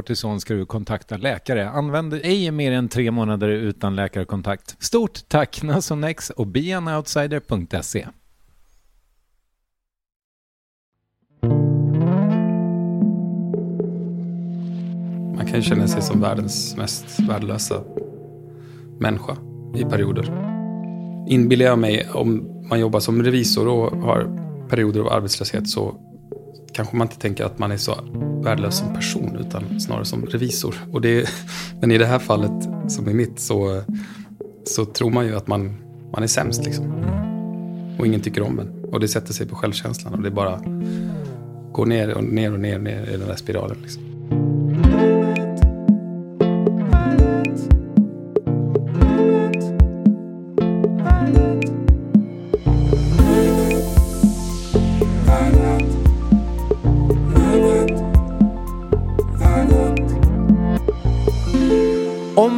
kortison ska du kontakta läkare. Använd ej mer än tre månader utan läkarkontakt. Stort tack Nasonex och beanoutsider.se. Man kan ju känna sig som världens mest värdelösa människa i perioder. Inbillar jag mig, om man jobbar som revisor och har perioder av arbetslöshet så kanske man inte tänker att man är så värdelös som person utan snarare som revisor. Och det, men i det här fallet, som i mitt, så, så tror man ju att man, man är sämst. Liksom. Och ingen tycker om en. Och det sätter sig på självkänslan och det bara går ner och ner och ner, ner i den där spiralen. Liksom.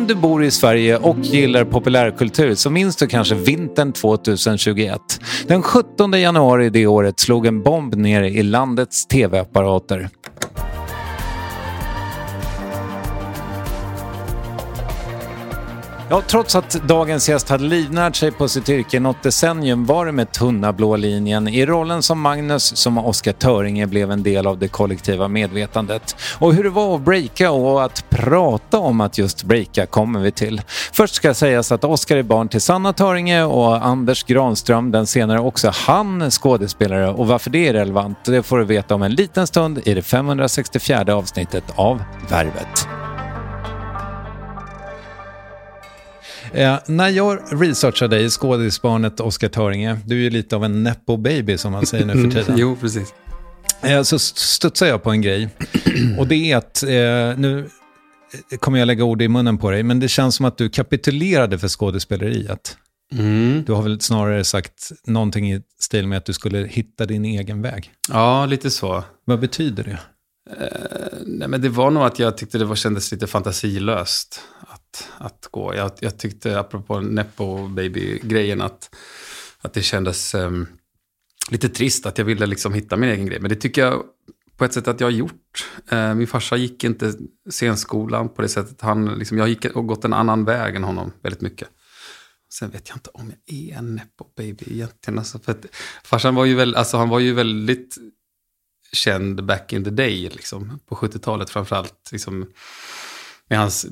Om du bor i Sverige och gillar populärkultur så minns du kanske vintern 2021. Den 17 januari det året slog en bomb ner i landets tv-apparater. Ja, trots att dagens gäst hade livnärt sig på sitt yrke i något decennium var det med tunna blå linjen. I rollen som Magnus som Oskar Töringe blev en del av det kollektiva medvetandet. Och hur det var att breaka och att prata om att just breaka kommer vi till. Först ska sägas att Oskar är barn till Sanna Töringe och Anders Granström, den senare också han skådespelare. Och varför det är relevant, det får du veta om en liten stund i det 564 avsnittet av Värvet. Eh, när jag researchade dig, skådisbarnet Oskar Töringe, du är ju lite av en nepo-baby som man säger nu för tiden. jo, precis. Eh, så studsar jag på en grej. Och det är att, eh, nu kommer jag lägga ord i munnen på dig, men det känns som att du kapitulerade för skådespeleriet. Mm. Du har väl snarare sagt någonting i stil med att du skulle hitta din egen väg. Ja, lite så. Vad betyder det? Eh, nej, men det var nog att jag tyckte det var, kändes lite fantasilöst att, att gå. Jag, jag tyckte, apropå Nepo Baby-grejen, att att det kändes um, lite trist att jag ville liksom hitta min egen grej. Men det tycker jag på ett sätt att jag har gjort. Uh, min farsa gick inte scenskolan på det sättet. Han, liksom, jag gick och gått en annan väg än honom väldigt mycket. Sen vet jag inte om jag är en nepo baby egentligen. Alltså för att, farsan var ju, väl, alltså han var ju väldigt känd back in the day, liksom, på 70-talet framförallt. Liksom, med hans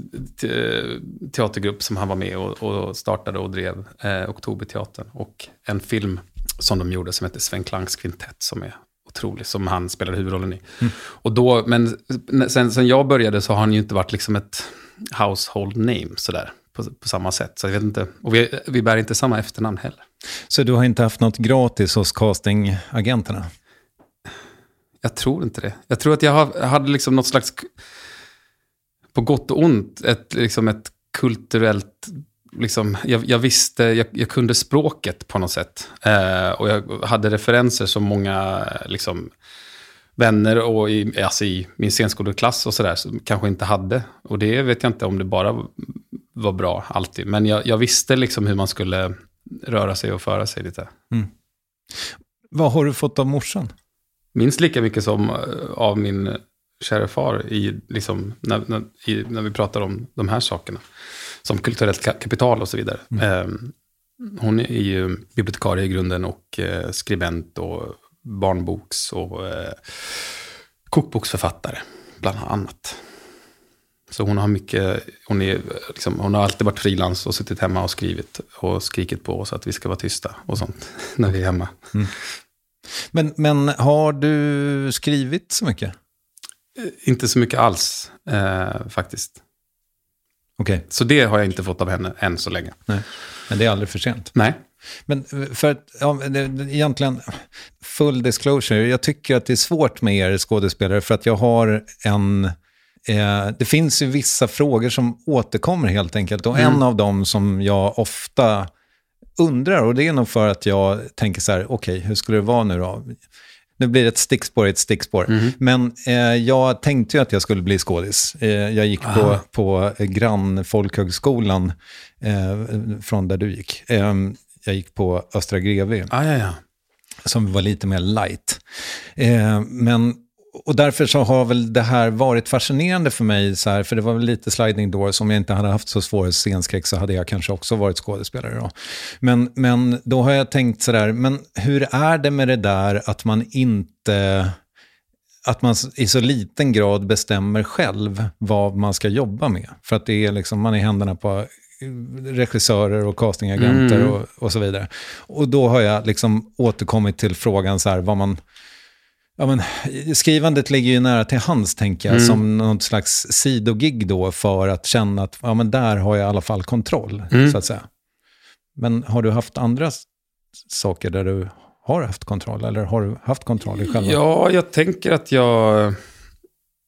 teatergrupp som han var med och, och startade och drev, eh, Oktoberteatern. Och en film som de gjorde som heter Sven Klangs kvintett som är otrolig, som han spelade huvudrollen i. Mm. Och då, men sen, sen jag började så har han ju inte varit liksom ett household name sådär på, på samma sätt. Så jag vet inte, och vi, vi bär inte samma efternamn heller. Så du har inte haft något gratis hos castingagenterna? Jag tror inte det. Jag tror att jag hade liksom något slags, på gott och ont, ett, liksom ett kulturellt Liksom, jag, jag, visste, jag, jag, kunde språket på något sätt. Eh, och jag hade referenser som många liksom, vänner och i, alltså i min scenskoleklass och sådär kanske inte hade. Och det vet jag inte om det bara var bra alltid. Men jag, jag visste liksom hur man skulle röra sig och föra sig lite. Mm. Vad har du fått av morsan? Minst lika mycket som eh, av min kära far i, liksom, när, när, i, när vi pratar om de här sakerna. Som kulturellt kapital och så vidare. Mm. Eh, hon är ju bibliotekarie i grunden och eh, skribent och barnboks och eh, kokboksförfattare, bland annat. Så hon har mycket, hon, är, liksom, hon har alltid varit frilans och suttit hemma och skrivit och skrikit på oss att vi ska vara tysta och sånt när vi är hemma. Mm. Men, men har du skrivit så mycket? Eh, inte så mycket alls, eh, faktiskt. Okej. Okay. Så det har jag inte fått av henne än så länge. Nej. Men det är aldrig för sent. Nej. Men för att, ja, egentligen, full disclosure, jag tycker att det är svårt med er skådespelare för att jag har en... Eh, det finns ju vissa frågor som återkommer helt enkelt och mm. en av dem som jag ofta undrar, och det är nog för att jag tänker så här, okej, okay, hur skulle det vara nu då? Nu blir det ett stickspår ett stickspår. Mm. Men eh, jag tänkte ju att jag skulle bli skådis. Eh, jag gick på, på grannfolkhögskolan eh, från där du gick. Ehm, jag gick på Östra Grevi. Ah, ja, ja. Som var lite mer light. Eh, men, och därför så har väl det här varit fascinerande för mig, så här, för det var väl lite sliding doors. Om jag inte hade haft så svår scenskräck så hade jag kanske också varit skådespelare. Då. Men, men då har jag tänkt sådär, men hur är det med det där att man inte att man i så liten grad bestämmer själv vad man ska jobba med. För att det är liksom, man är i händerna på regissörer och castingagenter mm. och, och, så vidare. Och då har jag liksom återkommit till frågan så här, vad man... Ja, men, skrivandet ligger ju nära till hands, tänker jag, mm. som något slags sidogig då för att känna att ja, men där har jag i alla fall kontroll, mm. så att säga. Men har du haft andra saker där du har haft kontroll, eller har du haft kontroll i själva? Ja, jag tänker att jag...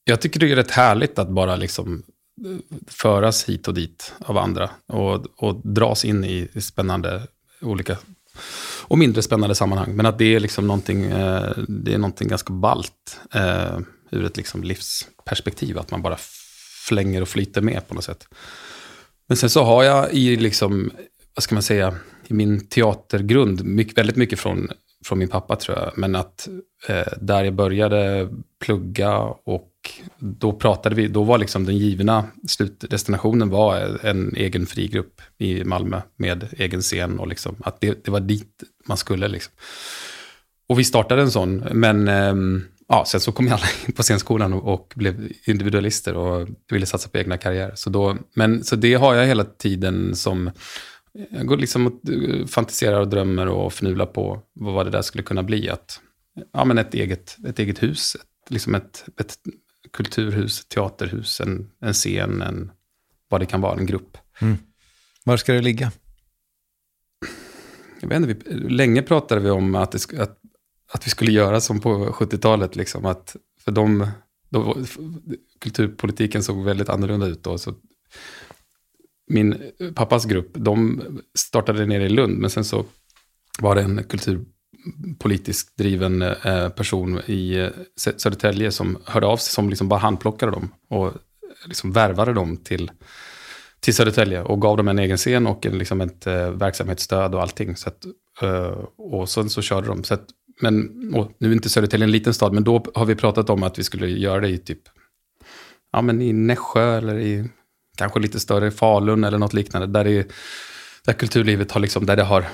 Jag tycker det är rätt härligt att bara liksom föras hit och dit av andra och, och dras in i spännande olika och mindre spännande sammanhang. Men att det är liksom någonting, eh, det är någonting ganska balt eh, ur ett liksom livsperspektiv. Att man bara flänger och flyter med på något sätt. Men sen så har jag i, liksom, vad ska man säga, i min teatergrund mycket, väldigt mycket från, från min pappa tror jag. Men att eh, där jag började plugga och då pratade vi, då var liksom den givna slutdestinationen var en egen frigrupp i Malmö med egen scen och liksom att det, det var dit man skulle liksom. Och vi startade en sån, men ähm, ja, sen så kom alla in på scenskolan och, och, blev individualister och ville satsa på egna karriärer. Så, då, men, så det har jag hela tiden som, eh, jag går liksom och eh, fantiserar och drömmer och fnular på vad det där skulle kunna bli. Att, ja, men ett, eget, ett eget hus, ett, liksom ett, ett kulturhus, teaterhus, en, en scen, en, vad det kan vara, en grupp. Mm. Var ska det ligga? Jag vet inte, vi, länge pratade vi om att, det, att, att vi skulle göra som på 70-talet. Liksom, att, för de, då, kulturpolitiken såg väldigt annorlunda ut då. Så min pappas grupp, de startade nere i Lund, men sen så var det en kultur politiskt driven eh, person i eh, Södertälje som hörde av sig, som liksom bara handplockade dem och eh, liksom värvade dem till, till Södertälje och gav dem en egen scen och en, liksom ett eh, verksamhetsstöd och allting. Så att Eh, och sen så körde de. Så att, men och, nu är inte Södertälje en liten stad, men då har vi pratat om att vi skulle göra det i typ, ja men i Nässjö eller i kanske lite större Falun eller något liknande. Där, det, där kulturlivet har liksom, där det har,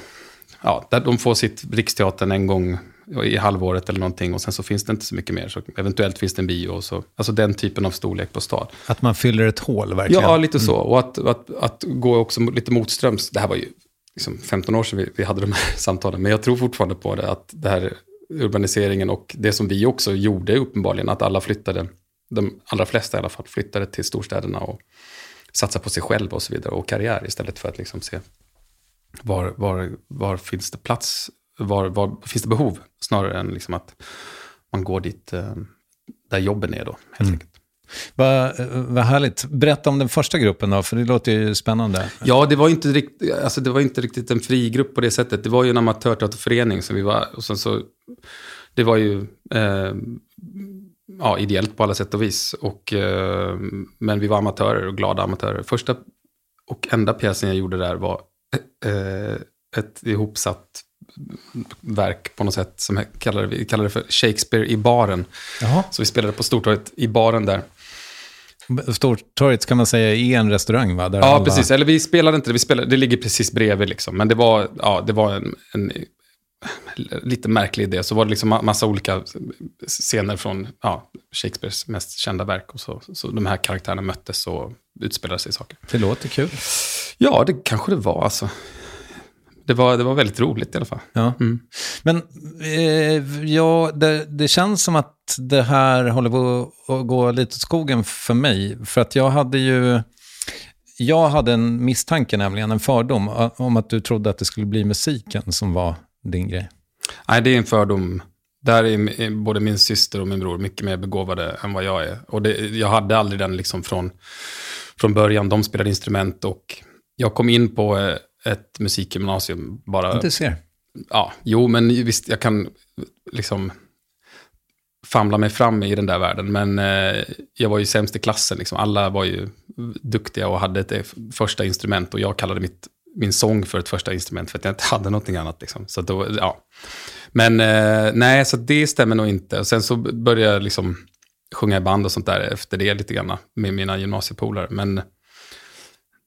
ja, där de får sitt Riksteatern en gång i halvåret eller någonting och sen så finns det inte så mycket mer. Så eventuellt finns det en bio och så. Alltså den typen av storlek på stad. Att man fyller ett hål verkligen. Ja, lite så. Och att, att, att gå också lite motströms. Det här var ju liksom 15 år sedan vi, vi hade de här samtalen. Men jag tror fortfarande på det, att det här urbaniseringen och det som vi också gjorde uppenbarligen, att alla flyttade, de allra flesta i alla fall, flyttade till storstäderna och satsade på sig själv och så vidare och karriär istället för att liksom se var, var, var finns det plats, var, var finns det behov, snarare än liksom att man går dit eh, där jobben är då, helt Mm. enkelt. Vad vad härligt. Berätta om den första gruppen då, för det låter ju spännande. Ja, det var, inte riktigt, alltså det var inte riktigt en frigrupp på det sättet. Det var ju en amatörteaterförening som vi var, och sen så, det var ju eh, ja, ideellt på alla sätt och vis. Och, eh, men vi var amatörer och glada amatörer. Första och enda pjäsen jag gjorde där var eh, ett ihopsatt verk på något sätt som kallade, vi kallade det för Shakespeare i baren. Jaha. Så vi spelade på Stortorget i baren där. Stortorget kan man säga är en restaurang va? Där Ja, alla- precis. Eller vi spelade inte det, vi spelade, det ligger precis bredvid liksom. Men det var, ja, det var en, en lite märklig idé. Så var det liksom ma- massa olika scener från ja, Shakespeares mest kända verk. Och så, så de här karaktärerna möttes och utspelade sig saker. Det låter kul. Ja, det kanske det var alltså. Det var, det var väldigt roligt i alla fall. Ja. Men eh, ja, det, det känns som att det här håller på att gå lite åt skogen för mig. För att jag hade ju... Jag hade en misstanke, nämligen en fördom, om att du trodde att det skulle bli musiken som var din grej. Nej, det är en fördom. Där är är både min syster och min bror mycket mer begåvade än vad jag är. Och det, jag hade aldrig den liksom från, från början. De spelade instrument och jag kom in på eh, ett musikgymnasium bara... Du ser. Ja, jo, men visst, jag kan liksom famla mig fram i den där världen. Men eh, jag var ju sämst i klassen. Liksom. Alla var ju duktiga och hade ett eh, första instrument. Och jag kallade mitt, min sång för ett första instrument för att jag inte hade någonting annat. Liksom. Så då, ja. Men eh, nej, så det stämmer nog inte. Och sen så började jag liksom sjunga i band och sånt där efter det lite grann med mina gymnasiepolare. Men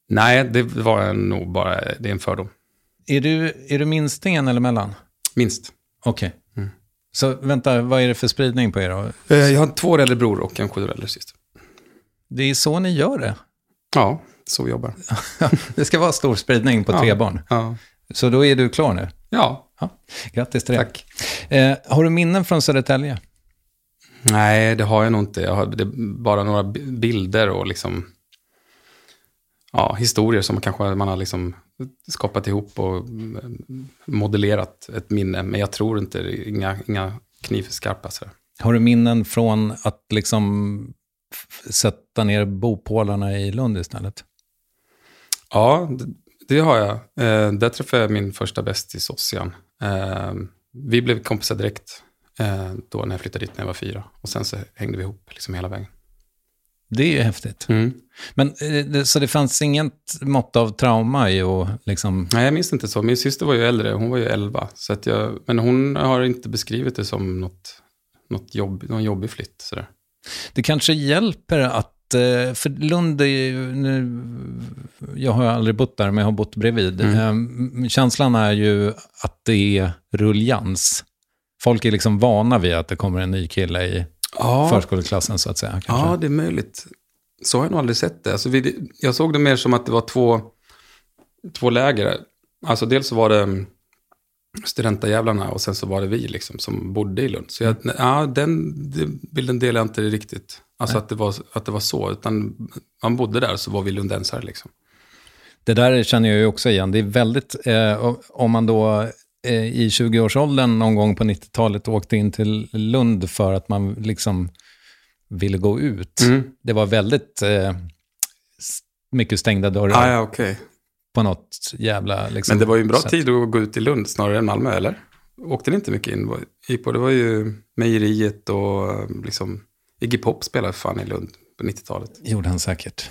nej, det var nog bara, det är en fördom. Är du, är du minstingen eller mellan? Minst. Okej. Så vänta, vad är det för spridning på er då? Eh, Jag har två äldre bror och en sju äldre syster. Det är så ni gör det. Ja, så jobbar Det ska vara stor spridning på tre Ja. barn. Ja. Så då är du klar nu. ja. Ja. Grattis till det. Tack. Eh, har du minnen från Södertälje? Nej, det har jag nog inte. Jag har bara några bi- bilder och liksom... Ja, historier som kanske man har liksom skapat ihop och mm, modellerat ett minne. Men jag tror inte, inga, inga knivskarpa så. Har du minnen från att liksom sätta ner bopålarna i Lund istället? Ja, det, det har jag. Eh, där träffade jag min första bästis Ossian. Eh, vi blev kompisar direkt eh, då när jag flyttade dit när jag var fyra. Och sen så hängde vi ihop liksom hela vägen. Det är ju häftigt. Mm. Men, eh, så det fanns inget mått av trauma i att liksom... Nej, jag minns inte så. Min syster var ju äldre, hon var ju 11. Så att jag, men hon har inte beskrivit det som något, något jobb, någon jobbig flytt. Sådär. Det kanske hjälper att... eh, För Lund är ju... Nu, jag har aldrig bott där, men jag har bott bredvid. Eh, Känslan är ju att det är rullians. Folk är liksom vana vid att det kommer en ny kille i Ja, förskoleklassen, så att säga. Kanske. ja, det är möjligt. Så har jag nog aldrig sett det. Alltså, vi, jag såg det mer som att det var två, två läger. Alltså dels så var det studentajävlarna och sen så var det vi liksom som bodde i Lund. Så jag, ja, den, den bilden delar jag inte riktigt. Alltså att det, var, att det var så, utan man bodde där så var vi lundensare liksom. Det där känner jag ju också igen. Det är väldigt, eh, om man då i 20-årsåldern någon gång på 90-talet åkte in till Lund för att man liksom ville gå ut. Mm. Det var väldigt eh, mycket stängda dörrar Ah, ja, okej. på något jävla... Liksom, Men det var ju en bra sätt. tid att gå ut i Lund snarare än Malmö, eller? Åkte ni inte mycket in? På, det var ju mejeriet och liksom... Iggy Pop spelade fan i Lund på 90-talet. Gjorde han säkert.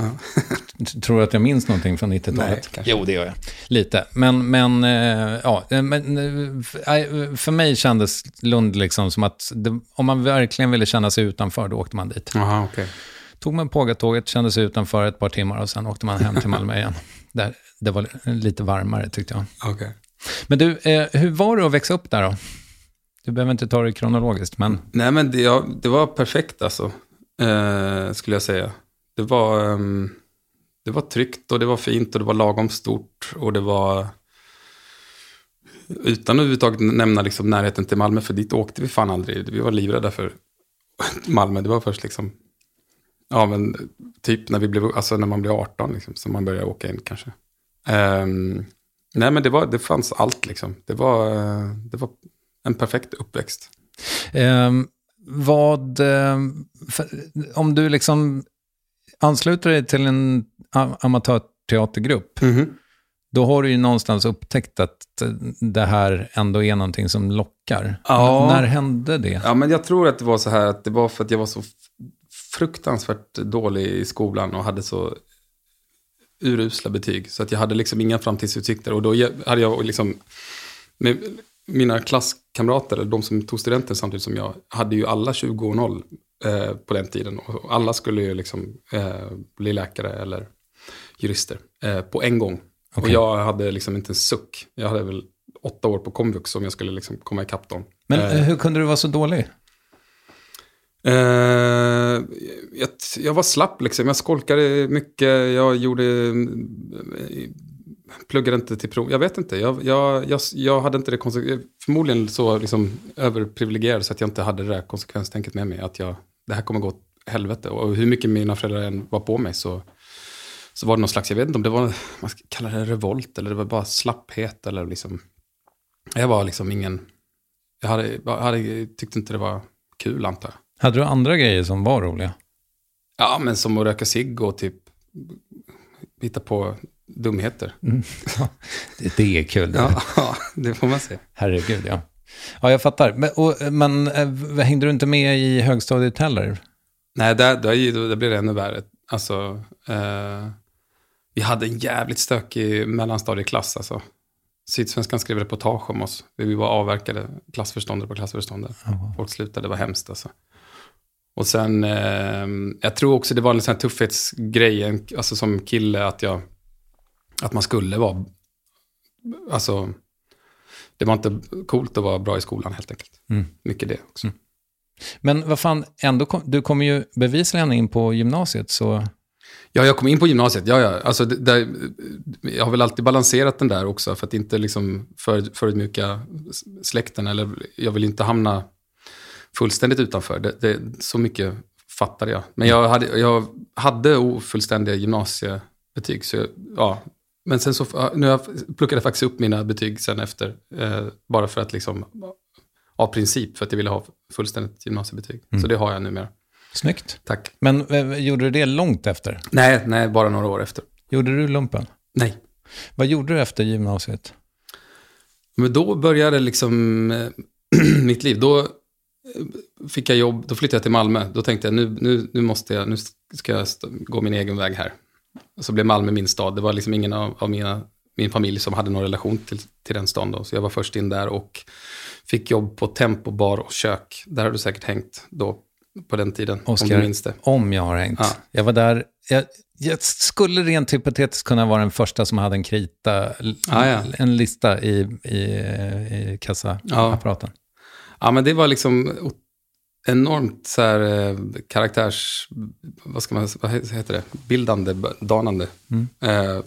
Tror du att jag minns någonting från 90-talet? Nej, kanske. Jo, det gör jag. Lite. Men, men eh, ja, eh, men, eh, för mig kändes Lund liksom som att det, om man verkligen ville känna sig utanför, då åkte man dit. Jaha, okej. Tog man Pågatåget, kände sig utanför ett par timmar och sen åkte man hem till Malmö igen. Där, det var lite varmare tyckte jag. Okej. Men du, eh, hur var det att växa upp där då? Du behöver inte ta det kronologiskt, men Nej, men det, ja, det var perfekt alltså, eh, skulle jag säga. Det var, ehm, det var tryggt och det var fint och det var lagom stort och det var... Utan att överhuvudtaget nämna liksom närheten till Malmö, för dit åkte vi fan aldrig. Vi var livrädda för Malmö. Det var först liksom... Ja, men typ när, vi blev, alltså när man blev 18, liksom, som man började åka in kanske. Um, nej, men det, var, det fanns allt liksom. Det var, eh, det var en perfekt uppväxt. Um, vad, för, om du liksom ansluter dig till en amatörteatergrupp, då har du ju någonstans upptäckt att eh, det här ändå är någonting som lockar. Ja. När hände det? Ja, men jag tror att det var så här att det var för att jag var så fruktansvärt dålig i skolan och hade så urusla betyg. Så att jag hade liksom inga framtidsutsikter. Och då hade jag liksom, med mina klasskamrater, eller de som tog studenten samtidigt som jag, hade ju alla 20 och 0 eh, på den tiden. Och alla skulle ju liksom eh, bli läkare eller jurister eh, på en gång. Och Okej. jag hade liksom inte en suck. Jag hade väl åtta år på komvux om jag skulle liksom komma ikapp dem. Men Eh, eh, hur kunde du vara så dålig? Eh, jag, jag var slapp liksom. Jag skolkade mycket. Jag gjorde... eh, Pluggade inte till prov. Jag vet inte. Jag, jag, jag, jag hade inte det konse- Förmodligen så liksom överprivilegierad så att jag inte hade det där konsekvenstänket med mig. Att jag, det här kommer gå åt helvete. Och hur mycket mina föräldrar än var på mig så, så var det någon slags, jag vet inte om det var, man ska kalla det revolt eller det var bara slapphet eller liksom. Jag var liksom ingen, jag hade, hade, tyckte inte det var kul antar jag. Hade du andra grejer som var roliga? Ja, men som att röka cigg och typ hitta på dumheter. Det, det är kul. Ja, det får man säga. Herregud, ja. Ja, jag fattar. Men, och, men eh, hängde du inte med i högstadiet heller? Nej, där, där, där blir det ännu värre. Alltså, eh, vi hade en jävligt stökig mellanstadieklass. Alltså. Sydsvenskan skrev reportage om oss. Vi var avverkade klassförståndare på klassförståndare. Folk slutade, det var hemskt alltså. Och sen, eh, jag tror också det var en sån här tuffhetsgrej, alltså som kille, att jag, att man skulle vara, alltså, det var inte coolt att vara bra i skolan helt enkelt. Mm. Mycket det också. Men vad fan, ändå kom, du kommer ju bevisligen in på gymnasiet, så... Ja, jag kom in på gymnasiet. Ja, ja. Alltså, det, där, jag har väl alltid balanserat den där också för att inte liksom för, förödmjuka släkten. Eller jag vill inte hamna fullständigt utanför. Det, det, så mycket fattade jag. Men jag hade, jag hade ofullständiga gymnasiebetyg. Så jag, ja. Men sen så, nu har jag pluckade jag faktiskt upp mina betyg sen efter. Eh, bara för att liksom, av princip, för att jag ville ha fullständigt gymnasiebetyg. Så det har jag numera. Snyggt. Tack. Men eh, gjorde du det långt efter? Nej, nej, bara några år efter. Gjorde du lumpen? Nej. Vad gjorde du efter gymnasiet? Men då började liksom eh, mitt liv. Då eh, fick jag jobb, då flyttade jag till Malmö. Då tänkte jag, nu, nu, nu måste jag, nu ska jag gå min egen väg här. Så blev Malmö min stad. Det var liksom ingen av, av mina, min familj som hade någon relation till, till den staden då. Så jag var först in där och fick jobb på Tempo bar och kök. Där har du säkert hängt då, på den tiden, om Oskar, du minns det. om jag har hängt. Ja. Jag var där, jag, jag skulle rent hypotetiskt kunna vara den första som hade en krita, Ah, ja. en lista i, i, i kassaapparaten. Ja, men det var liksom enormt så här, eh, karaktärs... Vad ska man vad heter det? Bildande, danande eh,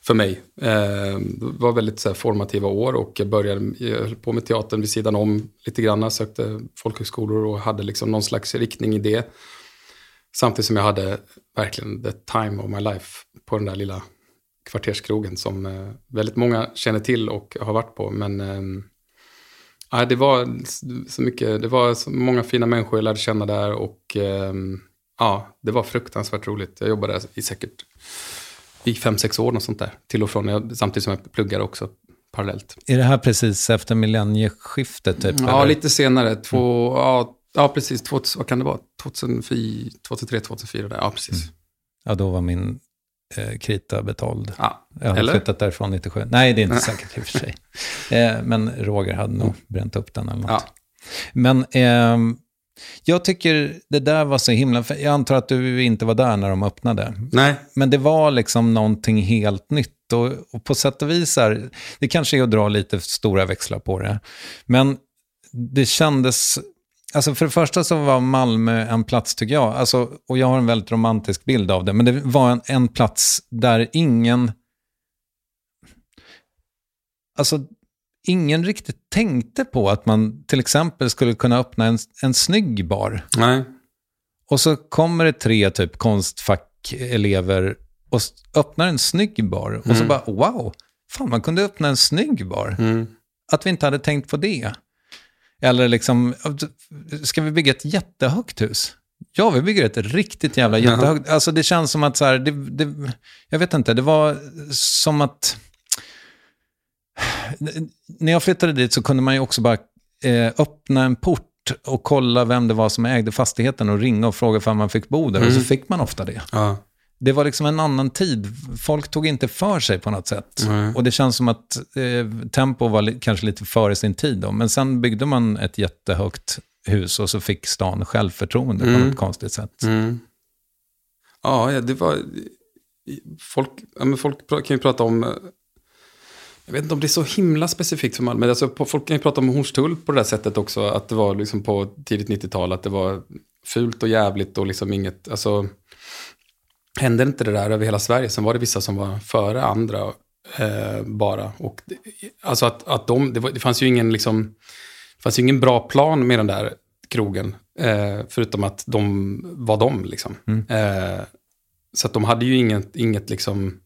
för mig. Eh, det var väldigt så här, formativa år och jag började, jag höll på med teatern vid sidan om lite grann. Sökte folkhögskolor och hade liksom någon slags riktning i det. Samtidigt som jag hade verkligen the time of my life på den där lilla kvarterskrogen som eh, väldigt många känner till och har varit på. Men ehm, Ja, det var så mycket, det var så många fina människor jag lärde känna där och ehm, ja, det var fruktansvärt roligt. Jag jobbade där i säkert i fem, sex år och sånt där. Till och från, jag, samtidigt som jag pluggade också parallellt. Är det här precis efter millennieskiftet? Typ, Ja, eller? lite senare, två, ja, Ja, precis. 2000, vad kan det vara? 2004, 2003, 2004 där. Ja, precis. Ja, då var min eh, krita betald. Ja. Jag hade Eller? flyttat därifrån 97. Nej, det är inte säkert i och för sig. Eh, men Roger hade nog bränt upp den eller något. Ja. Men ehm, jag tycker det där var så himla... Jag antar att du inte var där när de öppnade. Nej, Men det var liksom någonting helt nytt. Och, och på sätt och vis, är, det kanske är att dra lite stora växlar på det. Men det kändes... Alltså för det första så var Malmö en plats, tycker jag, alltså, och jag har en väldigt romantisk bild av det, men det var en, en plats där ingen... Alltså, ingen riktigt tänkte på att man till exempel skulle kunna öppna en, en snygg bar. nej. Och så kommer det tre typ konstfackelever och öppnar en snygg bar. Och så bara, wow, fan man kunde öppna en snygg bar. Mm. Att vi inte hade tänkt på det. Eller liksom, ska vi bygga ett jättehögt hus? Ja, vi bygger ett riktigt jävla jättehögt. Alltså det känns som att så här, det, det, jag vet inte, det var som att... När jag flyttade dit så kunde man ju också bara eh, öppna en port och kolla vem det var som ägde fastigheten och ringa och fråga om man fick bo där. Och så fick man ofta det. Ja. Det var liksom en annan tid. Folk tog inte för sig på något sätt. Nej. Och det känns som att eh, Tempo var li- kanske lite före sin tid då. Men sen byggde man ett jättehögt hus och så fick stan självförtroende på Mm. något konstigt sätt. Mm. Ja, det var... Folk, ja, men folk kan ju prata om... eh, Jag vet inte om det är så himla specifikt för Malmö. Alltså, på- folk kan ju prata om Hornstull på det där sättet också. Att det var liksom på tidigt 90-tal. Att det var fult och jävligt och liksom inget... Alltså, hände inte det där över hela Sverige? Sen var det vissa som var före andra eh, bara. Och det, alltså att, att de... Det, var, det fanns ju ingen liksom... Det fanns ju ingen bra plan med den där krogen. Eh, förutom att de var de liksom. Eh, så att de hade ju inget, inget liksom...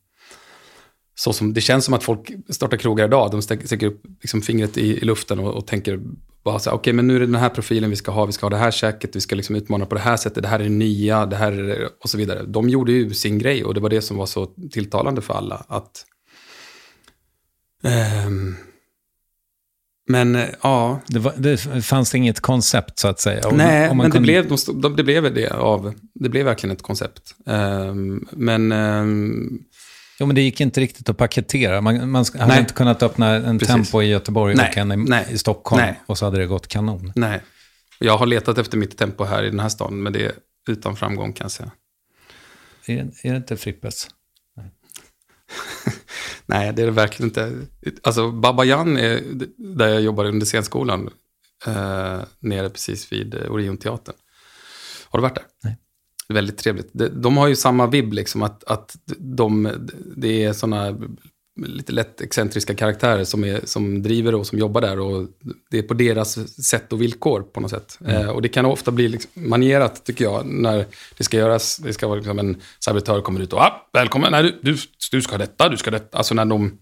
Så som, det känns som att folk startar krogar idag. De stäcker upp liksom fingret i, i luften och, och tänker bara så okej men nu är det den här profilen vi ska ha. Vi ska ha det här käket, vi ska liksom utmana på det här sättet. Det här är det nya, det här är det, och så vidare. De gjorde ju sin grej och det var det som var så tilltalande för alla. Att... Ehm, men eh, ja, Det, var, det fanns inget koncept så att säga. Och- Nej, man men kunde- det, blev, de, stod- de, det blev det av. Det blev verkligen ett koncept. Ehm, men ehm, Jo, men det gick inte riktigt att paketera. Man, man hade Nej. inte kunnat öppna en Precis. Tempo i Göteborg Nej, och en i, nej, i Stockholm. nej. Och så hade det gått kanon. nej, jag har letat efter mitt tempo här i den här stan, men det är utan framgång kan jag säga. Är, det- är det inte Frippes? Nej, det är det verkligen inte. Alltså, Baba Jan är där jag jobbade under scenskolan, eh, nere precis vid eh, Orionteatern. Har du varit där? Nej. Väldigt trevligt. De, de har ju samma vibb, liksom, att, att de, det är sådana lite lätt excentriska karaktärer som, är, som driver och som jobbar där. Och det är på deras sätt och villkor på något sätt. Eh, och det kan ofta bli liksom manierat, tycker jag, när det ska göras. Det ska vara liksom en servitör kommer ut och ah, välkommen, nej, du, du, ska ha detta, du ska ha detta. Alltså när de...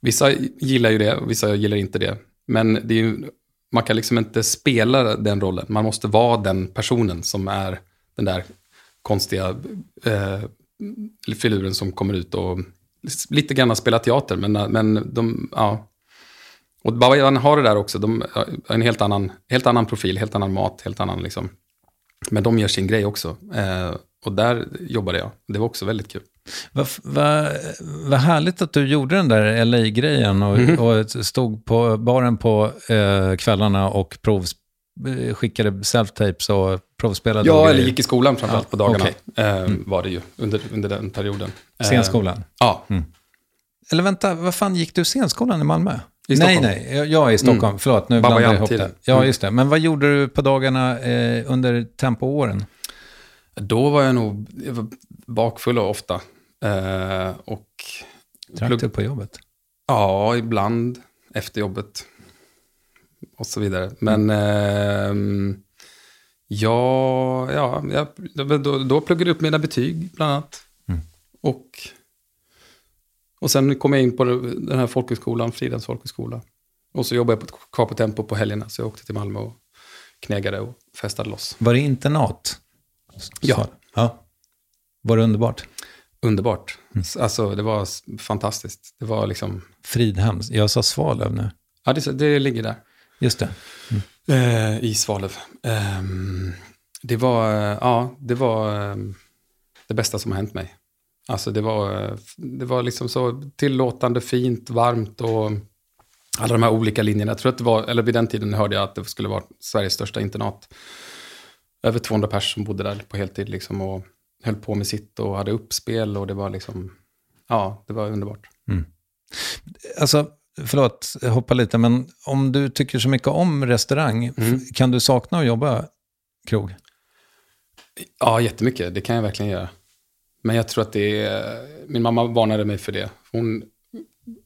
Vissa gillar ju det vissa gillar inte det. Men det ju, man kan liksom inte spela den rollen. Man måste vara den personen som är den där konstiga eh, filuren som kommer ut och lite grann spelar teater. Men, men de, ja. Och Babajan har det där också. De har en helt annan, helt annan profil, helt annan mat, helt annan liksom. Men de gör sin grej också. Eh, och där jobbade jag. Det var också väldigt kul. Vad vad- vad härligt att du gjorde den där LA-grejen och, Mhm. och stod på baren på eh, kvällarna och provs, eh, skickade self-tapes och provspelade. Ja, eller gick i skolan framförallt Ja, på dagarna. okej. Eh, Var det ju under, under den perioden. Eh, Scenskolan. Ja, Eller vänta, vad fan gick du scenskolan i Malmö? I nej, nej, jag, jag är i Stockholm. Mm. Förlåt, nu blandar jag ihop det. Ja, Mm. just det. Men vad gjorde du på dagarna eh, under tempoåren? Då var jag nog jag var bakfull och ofta. Eh, och Drack plugg- du på jobbet? Ja, ibland efter jobbet. Och så vidare. Men ehm, ja, ja, jag, då, då pluggade jag upp mina betyg bland annat. Och, och sen kom jag in på den här folkhögskolan, Fridhems folkhögskola. Och så jobbade jag på, kvar på Tempo på helgerna. Så jag åkte till Malmö och knegade och festade loss. Var det internat? Ja. Så- ja. Var det underbart? Underbart. Alltså det var fantastiskt. Det var liksom, Fridhems. Jag sa Svalöv nu. ja det, det ligger där. Just det. eh, i Svalöv. Ehm, det var, ja, det var eh, det bästa som har hänt mig. Alltså det var, det var liksom så tillåtande, fint, varmt och alla de här olika linjerna. Jag tror att det var, eller vid den tiden hörde jag att det skulle vara Sveriges största internat. Över 200 pers som bodde där på heltid liksom och höll på med sitt och hade uppspel och det var liksom, ja, det var underbart. Alltså, förlåt, jag hoppar lite, men om du tycker så mycket om restaurang, Mm. kan du sakna att jobba krog? Ja, jättemycket. Det kan jag verkligen göra. Men jag tror att det är... Min mamma varnade mig för det. Hon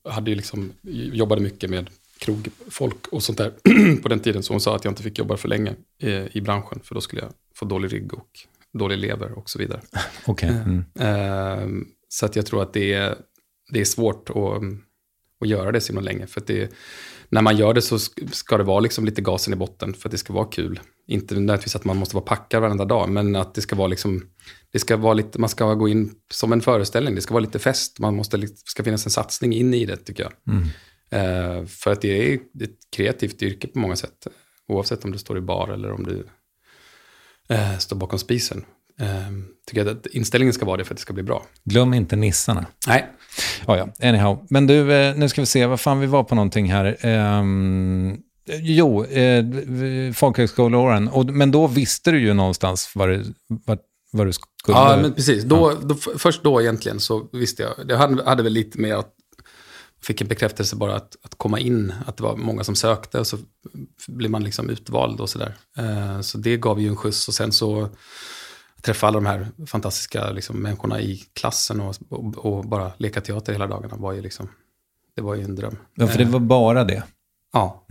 hade ju liksom, jobbade mycket med krogfolk och sånt där på den tiden. Så hon sa att jag inte fick jobba för länge i, i branschen. För då skulle jag få dålig rygg och dålig lever och så vidare. Okej. Mm. Ehm, så att jag tror att det är, det är svårt att, att göra det så himla länge. För det, när man gör det så sk- ska det vara liksom lite gasen i botten för att det ska vara kul. Inte nödvändigtvis att man måste vara packad varenda dag, men att det ska vara liksom, det ska vara lite, man ska gå in som en föreställning, det ska vara lite fest, man måste, ska finnas en satsning in i det tycker jag. Eh, för att det är ett kreativt yrke på många sätt, oavsett om du står i bar eller om du eh, står bakom spisen. Eh, tycker jag att inställningen ska vara det för att det ska bli bra. Glöm inte nissarna. Nej, Ja, ja, anyhow. Men du, eh, nu ska vi se, vad fan vi var på någonting här. Ehm, jo, eh, folkhögskoleåren. Men då visste du ju någonstans vad du, vad, vad du skulle... Ja, men precis. Då, då, först då egentligen så visste jag. Det hade, hade väl lite med att fick en bekräftelse bara att, att komma in, att det var många som sökte och så blev man liksom utvald och sådär. Eh, så det gav ju en skjuts och sen så träffa alla de här fantastiska liksom, människorna i klassen och, och, och bara leka teater hela dagarna var ju liksom, det var ju en dröm. Ja, för det var bara det. Ja,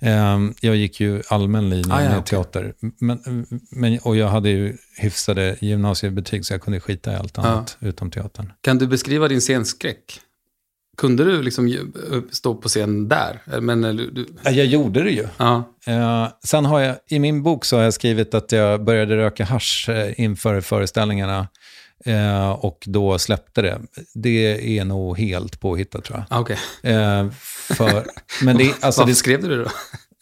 Ehm, jag gick ju allmän linje Ah, ja, med okej. teater. Men, men, och jag hade ju hyfsade gymnasiebetyg så jag kunde skita i allt annat utom teatern. Kan du beskriva din scenskräck? Kunde du liksom ju- stå på scen där? Men, eh, du, du, Ja, jag gjorde det ju. ja, Eh, sen har jag, i min bok så har jag skrivit att jag började röka hasch eh, inför föreställningarna eh, och då släppte det. Det är nog helt påhittat tror jag. ah, okej. Eh, för, men det, alltså, Varför det, skrev du det då?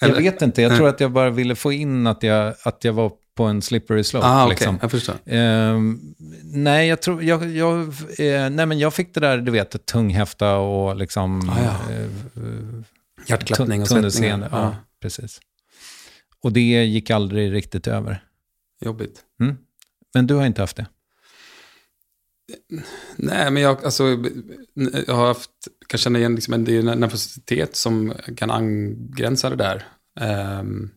jag vet inte, jag tror att jag bara ville få in att jag, att jag var på en slippery slope. Ah, okej, liksom. jag förstår. Ehm, nej, jag tror, jag, jag, eh, nej, men jag fick det där, du vet, tunghäfta och liksom... Ah, ja. eh, Hjärtklappning och svettningar. Ja, Ja, precis. Och det gick aldrig riktigt över. jobbigt. Men du har inte haft det? Nej, men jag, alltså, jag har haft, kan känna igen liksom en, nervositet som kan angränsa det där. Ehm,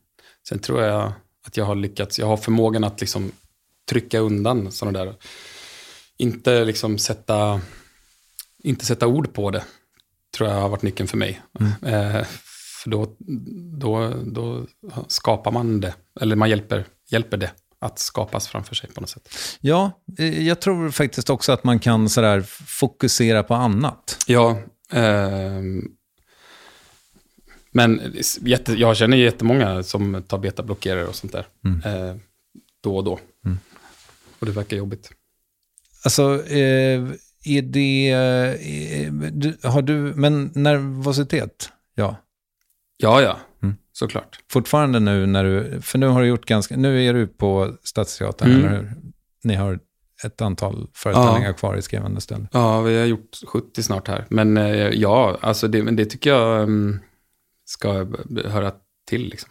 sen tror jag att jag har lyckats, jag har förmågan att liksom trycka undan sådana där, inte liksom sätta, inte sätta ord på det, tror jag har varit nyckeln för mig. Eh, för då, då, då skapar man det, eller man hjälper, hjälper det att skapas framför sig på något sätt. Ja, eh, jag tror faktiskt också att man kan sådär fokusera på annat. Ja, ehm, men jätte, jag känner jättemånga som tar betablockerare och sånt där. Eh, då och då. Och det verkar jobbigt. Alltså, eh, är det... Eh, du, har du... Men nervositet? Ja. Ja, ja, Mm. såklart. Fortfarande nu när du... För nu har du gjort ganska... Nu är du på Stadsteatern, Mm. eller hur? Ni har ett antal föreställningar kvar i skrivande stund. Ja, vi har gjort 70 snart här. Men eh, ja, alltså det, men det tycker jag um, ska höra till. Liksom.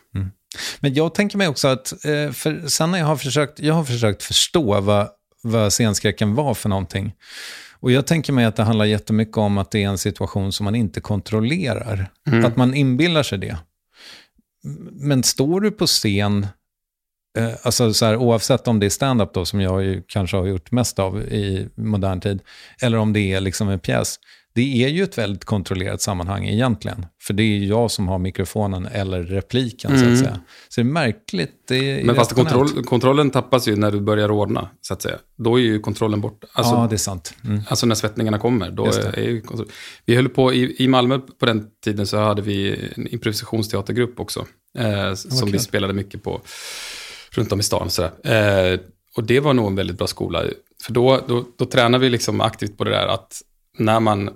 Men jag tänker mig också att, eh, för sen när jag har försökt, jag har försökt förstå vad, vad scenskräcken var för någonting. Och jag tänker mig att det handlar jättemycket om att det är en situation som man inte kontrollerar. Att man inbillar sig det. Men står du på scen, eh, alltså så här, oavsett om det är stand-up då, som jag ju kanske har gjort mest av i modern tid, eller om det är liksom en pjäs, det är ju ett väldigt kontrollerat sammanhang egentligen. För det är jag som har mikrofonen eller repliken, så att säga. Så det är märkligt. Det är Men fast kontroll, kontrollen tappas ju när du börjar ordna, så att säga. Då är ju kontrollen borta. Alltså, ja, det är sant. Mm. Alltså när svettningarna kommer, då är ju kontroll. Vi höll på, i, i Malmö på den tiden så hade vi en improvisationsteatergrupp också. Eh, som vi spelade mycket på runt om i stan. Sådär. Eh, och det var nog en väldigt bra skola. För då, då, då tränar vi liksom aktivt på det där att när man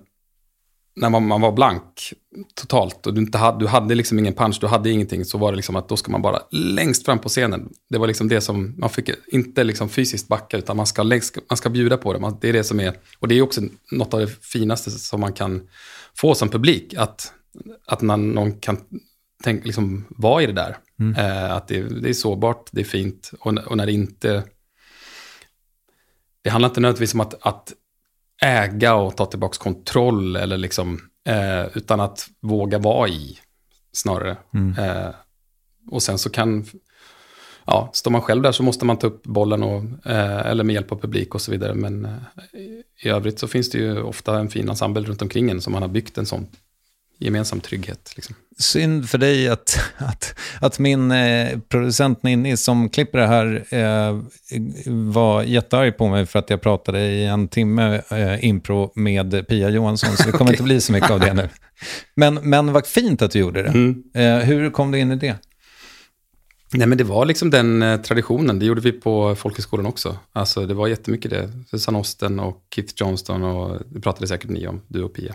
när man, man var blank totalt och du, inte hade, du hade liksom ingen punch, du hade ingenting, så var det liksom att då ska man bara längst fram på scenen. Det var liksom det som, man fick inte liksom fysiskt backa, utan man ska, längst, man ska bjuda på det. Man, det är det som är, och det är också något av det finaste som man kan få som publik, att, att när någon kan tänk, liksom, vara i det där. Mm. Eh, att det, det är sårbart, det är fint, och, och när det inte... Det handlar inte nödvändigtvis om att, att äga och ta tillbaka kontroll, eller liksom, eh, utan att våga vara i, snarare. Mm. Eh, och sen så kan, ja, står man själv där så måste man ta upp bollen, och, eh, eller med hjälp av publik och så vidare. Men eh, i övrigt så finns det ju ofta en fin ensemble runt omkring en som man har byggt en sån gemensam trygghet. Liksom. Synd för dig att, att, att min eh, producent Ninni som klipper det här eh, var jättearg på mig för att jag pratade i en timme eh, impro med Pia Johansson, så det kommer inte bli så mycket av det nu. Men, men vad fint att du gjorde det. Mm. Eh, hur kom du in i det? Nej, men det var liksom den eh, traditionen. Det gjorde vi på folkhögskolan också. Alltså, det var jättemycket det. Susanne Osten och Keith Johnston och det pratade säkert ni om, du och Pia.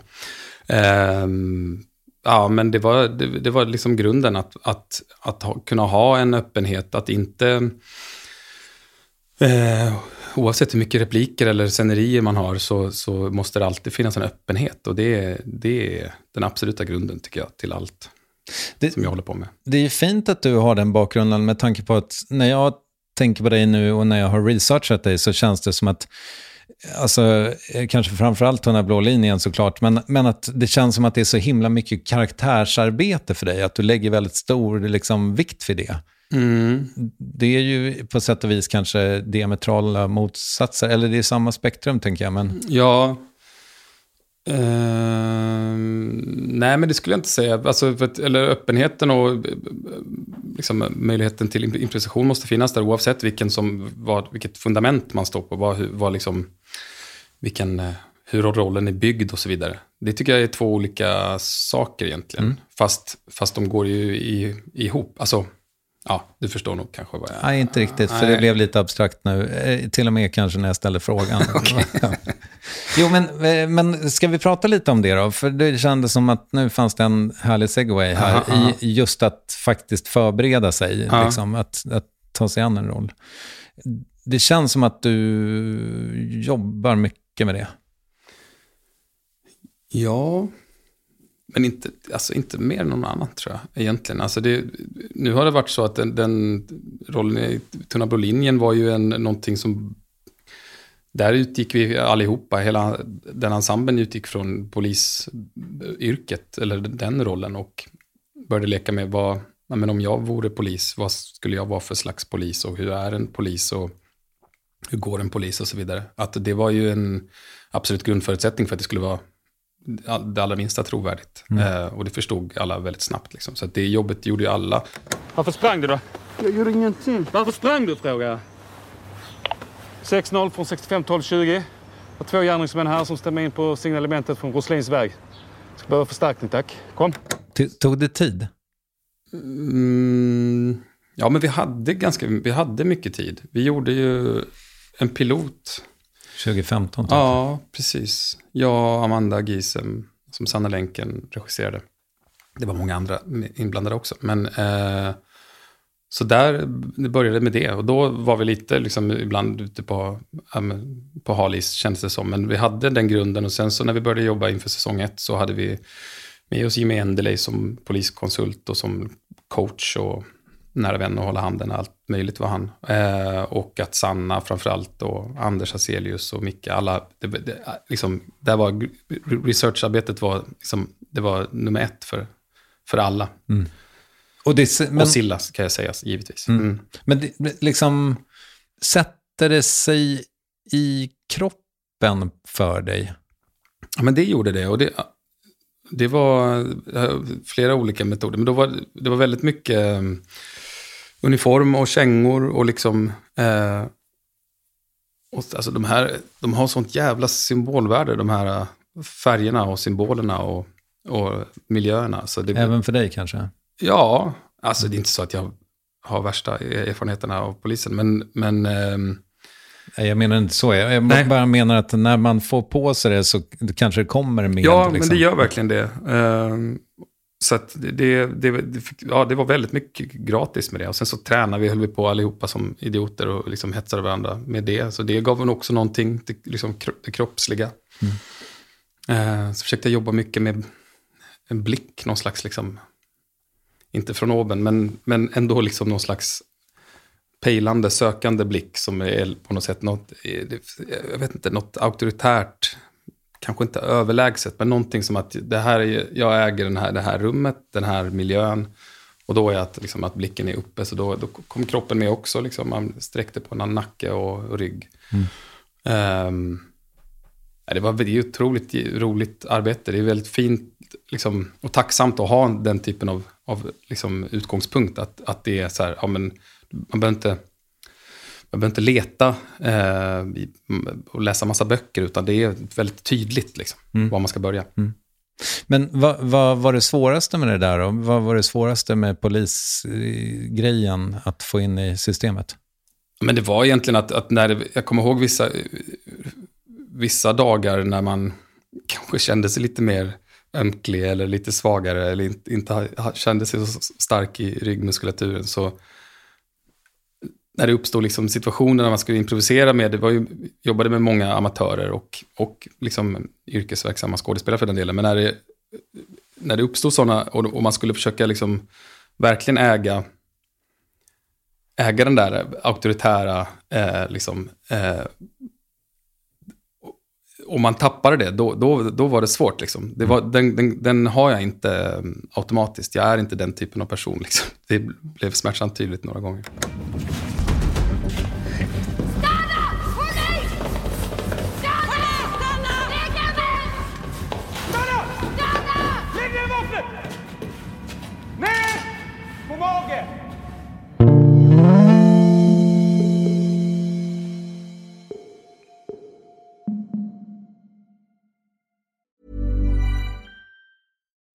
Ehm, ja, men det var, det, det var liksom grunden att, att, att ha, kunna ha en öppenhet, att inte... Eh, oavsett hur mycket repliker eller scenerier man har så, så måste det alltid finnas en öppenhet. Och det, det är den absoluta grunden, tycker jag, till allt Det- som jag håller på med. Det är fint att du har den bakgrunden med tanke på att när jag tänker på dig nu och när jag har researchat dig så känns det som att, alltså eh, kanske framförallt den här blå linjen såklart, men, men att det känns som att det är så himla mycket karaktärsarbete för dig, att du lägger väldigt stor liksom, vikt vid det. Det är ju på sätt och vis kanske diametrala motsatser, eller det är samma spektrum tänker jag, men Ja. Ehm, nej, men det skulle jag inte säga. Alltså, att, eller öppenheten och eh, liksom, möjligheten till imp- improvisation måste finnas där oavsett vilken som, vad, vilket fundament man står på. Vad, hur, vad liksom, vilken, eh, hur rollen är byggd och så vidare. Det tycker jag är två olika saker egentligen. Fast, fast de går ju i, ihop. Alltså, ja, du förstår nog kanske vad jag... Nej, inte riktigt, för det Nej. blev lite abstrakt nu. Eh, till och med kanske när jag ställde frågan. jo, men, eh, men ska vi prata lite om det då? För det kändes som att nu fanns det en härlig segway här Aha, aha. i just att faktiskt förbereda sig, liksom, att, att ta sig an en roll. Det känns som att du jobbar mycket med det. Ja, men inte, alltså inte mer än någon annan tror jag egentligen. Alltså det, nu har det varit så att den, den rollen i Tunna blå linjen var ju en, någonting som... Där utgick vi allihopa, hela den ensemblen utgick från polisyrket, eller den rollen och började leka med vad, men om jag vore polis, vad skulle jag vara för slags polis och hur är en polis och hur går en polis och så vidare. Att det var ju en absolut grundförutsättning för att det skulle vara det allra minsta trovärdigt. Eh, och det förstod alla väldigt snabbt. Liksom. Så att det jobbet gjorde ju alla. Varför sprang du då? Jag gjorde ingenting. Varför sprang du frågar jag? 6-0 från 65 12 20. Och två gärningsmän här som stämmer in på signalementet från Roslins väg. Ska behöva förstärkning tack. Kom. T- Tog det tid? Mm, ja, men vi hade, ganska, vi hade mycket tid. Vi gjorde ju en pilot. 2015? Typ. Ja, precis. Jag och Amanda Giesem, som Sanna Länken regisserade. Det var många andra inblandade också. Men, eh, så där det började med det. Och då var vi lite liksom, ibland ute på, äm, på halis, kändes det som. Men vi hade den grunden. Och sen så när vi började jobba inför säsong ett så hade vi med oss Jimmy Endeley som poliskonsult och som coach och nära vän och hålla handen. Allt möjligt var han. Eh, och att Sanna framförallt och Anders Hazelius och Micke, alla, det, det, liksom, där var researcharbetet var, liksom, det var nummer ett för, för alla. Och, det, men, Och Silla kan jag säga, givetvis. Mm. men det, liksom, sätter det sig i kroppen för dig? Ja, men det gjorde det. Och det, det var eh, flera olika metoder. Men då var, det var väldigt mycket uniform och kängor och liksom... Eh, och, alltså de här, de har sånt jävla symbolvärde, de här eh, färgerna och symbolerna och, och miljöerna. Så det, Även för dig kanske? Ja, alltså det är inte så att jag har värsta erfarenheterna av polisen, men, men ehm, Nej, Jag menar inte så. Jag jag Nej. bara menar att när man får på sig det så kanske det kommer mer. Ja, liksom. men det gör verkligen det. Så att det, det, ja, det var väldigt mycket gratis med det. Och sen så tränade vi, höll vi på allihopa som idioter och liksom hetsade varandra med det. Så det gav en också någonting, det, liksom det kroppsliga. Ehm, så försökte jag jobba mycket med en blick, någon slags, liksom, inte från oben, men, men ändå liksom någon slags pejlande, sökande blick som är på något sätt något, eh, jag vet inte, något auktoritärt, kanske inte överlägset, men någonting som att det här är, jag äger den här, det här rummet, den här miljön. Och då är att, liksom, att blicken är uppe, så då, då kom kroppen med också. Liksom, man sträckte på en nacke och, och rygg. Ehm, ja, det var det är otroligt roligt arbete. Det är väldigt fint liksom, och tacksamt att ha den typen av, av liksom, utgångspunkt. Att, att det är så här, ja, men, man behöver inte, behöver inte leta eh, och läsa massa böcker, utan det är väldigt tydligt liksom, var man ska börja. Men vad, vad var det svåraste med det där då? Vad var det svåraste med polisgrejen att få in i systemet? Men det var egentligen att, att när det, jag kommer ihåg vissa, vissa dagar när man kanske kände sig lite mer ömklig eller lite svagare eller inte, inte kände sig så stark i ryggmuskulaturen. Så när det uppstod liksom situationer när man skulle improvisera med, det var ju, jobbade med många amatörer och, och liksom yrkesverksamma skådespelare för den delen, men när det, när det uppstod sådana och, och man skulle försöka liksom verkligen äga äga den där auktoritära, eh, liksom, eh, om man tappade det, då, då, då var det svårt. Liksom. Det var, den, den, den har jag inte automatiskt. Jag är inte den typen av person. Liksom. Det blev smärtsamt tydligt några gånger.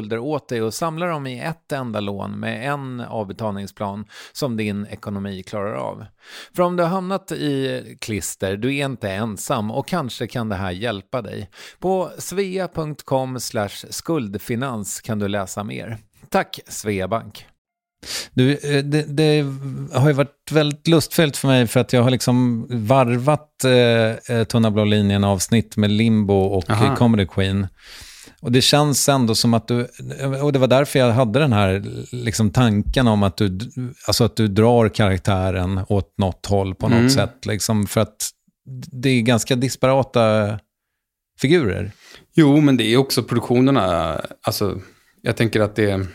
skulder åt dig och samla dem i ett enda lån med en avbetalningsplan som din ekonomi klarar av. För om du har hamnat i klister, du är inte ensam och kanske kan det här hjälpa dig. På svea.com skuldfinans kan du läsa mer. Tack Sveabank! Du, eh, det, det, har ju varit väldigt lustfyllt för mig för att jag har liksom varvat eh, eh Tunna blå linjen avsnitt med Limbo och Aha. Comedy Queen. Och det känns ändå som att du, och det var därför jag hade den här liksom tanken om att du, alltså att du drar karaktären åt något håll på något mm. sätt. Liksom, för att det är ganska disparata figurer. Jo, men det är också produktionerna. Alltså, jag tänker att det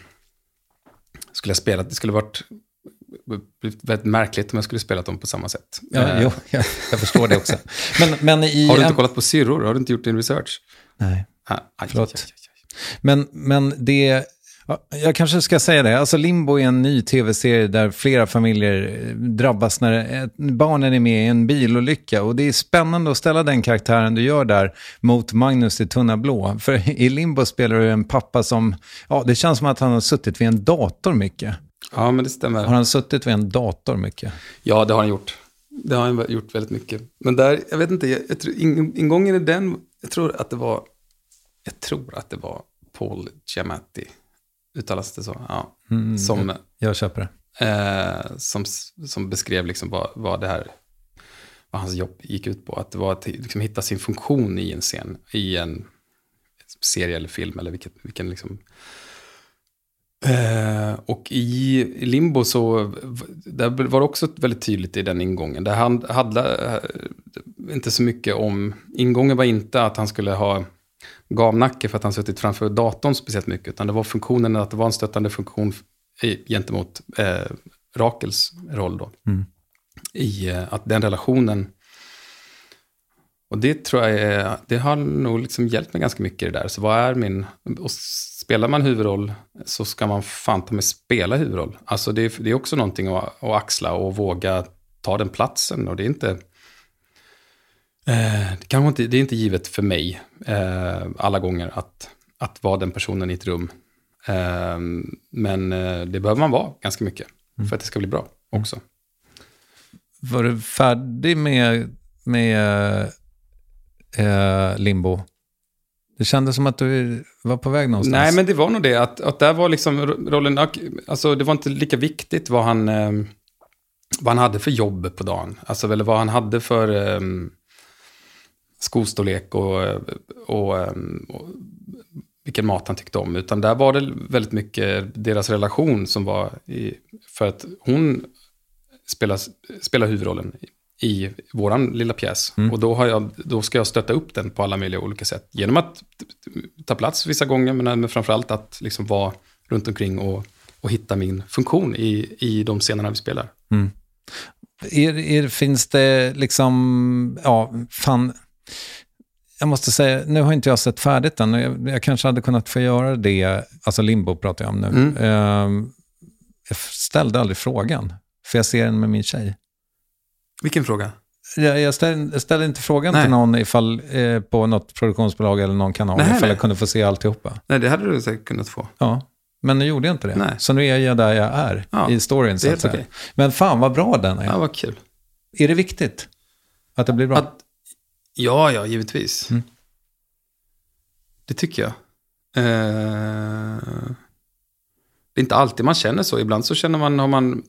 skulle jag spelat, det skulle varit väldigt märkligt om jag skulle spelat dem på samma sätt. Ja, uh, jo, jag, jag, förstår det också. Men, men i, har du inte kollat på syrror? Har du inte gjort din research? Nej. Ah, aj, Förlåt. Aj, aj, men, men det... Jag kanske ska säga det. Alltså Limbo är en ny tv-serie där flera familjer drabbas när barnen är med i en bilolycka. Och det är spännande att ställa den karaktären du gör där mot Magnus i Tunna Blå. För i Limbo spelar du en pappa som, ja det känns som att han har suttit vid en dator mycket. Ja, men det stämmer. Har han suttit vid en dator mycket? Ja, det har han gjort. Det har han gjort väldigt mycket. Men där, jag vet inte, jag, jag tror, ingången i den, jag tror att det var jag tror att det var Paul Giamatti, uttalas det så? Ja. Mm, som, jag köper det. Eh, som, som beskrev liksom vad, vad det här, vad hans jobb gick ut på. Att det var att liksom hitta sin funktion i en scen, i en serie eller film eller vilket, vilken liksom... Eh, och i Limbo så, där var det också väldigt tydligt i den ingången. Det handlade inte så mycket om, ingången var inte att han skulle ha gavnacke för att han suttit framför datorn speciellt mycket, utan det var funktionen att det var en stöttande funktion gentemot eh, Rakels roll då. Mm. I eh, att den relationen, och det tror jag är, det har nog liksom hjälpt mig ganska mycket i det där. Så vad är min, och spelar man huvudroll så ska man fan ta med spela huvudroll. Alltså det, det är också någonting att, att axla och våga ta den platsen och det är inte, det, kanske inte, det är inte givet för mig eh, alla gånger att, att vara den personen i ett rum. Eh, men eh, det behöver man vara ganska mycket mm. för att det ska bli bra också. Var du färdig med, med eh, Limbo? Det kändes som att du var på väg någonstans. Nej, men det var nog det. Att, att där var liksom rollen... Alltså, det var inte lika viktigt vad han, eh, vad han hade för jobb på dagen. Alltså, eller vad han hade för... Eh, skostorlek och, och, och, vilken mat han tyckte om. Utan där var det väldigt mycket deras relation som var i, för att hon spelar, spelar huvudrollen i våran lilla pjäs. Mm. Och då, har jag, då ska jag stötta upp den på alla möjliga olika sätt. Genom att ta plats vissa gånger, men framförallt att liksom vara runt omkring och, och hitta min funktion i, i de scenerna vi spelar. Mm. Är, är, finns det liksom, ja, fan, jag måste säga, nu har inte jag sett färdigt den. Jag, jag kanske hade kunnat få göra det, alltså limbo pratar jag om nu. Mm. Uh, jag ställde aldrig frågan, för jag ser den med min tjej. Vilken fråga? Jag, jag, ställde, jag ställde, inte frågan Nej. till någon ifall, eh, på något produktionsbolag eller någon kanal, Nej, ifall nej. jag kunde få se alltihopa. Nej, det hade du säkert kunnat få. Ja, men nu gjorde jag inte det. Nej. Så nu är jag där jag är ja, i storyn. Så att okay. Men fan vad bra den är. Ja, vad kul. Är det viktigt att det blir bra? Att, Ja, ja, givetvis. Mm. Det tycker jag. Eh, det är inte alltid man känner så. Ibland så känner man, har man,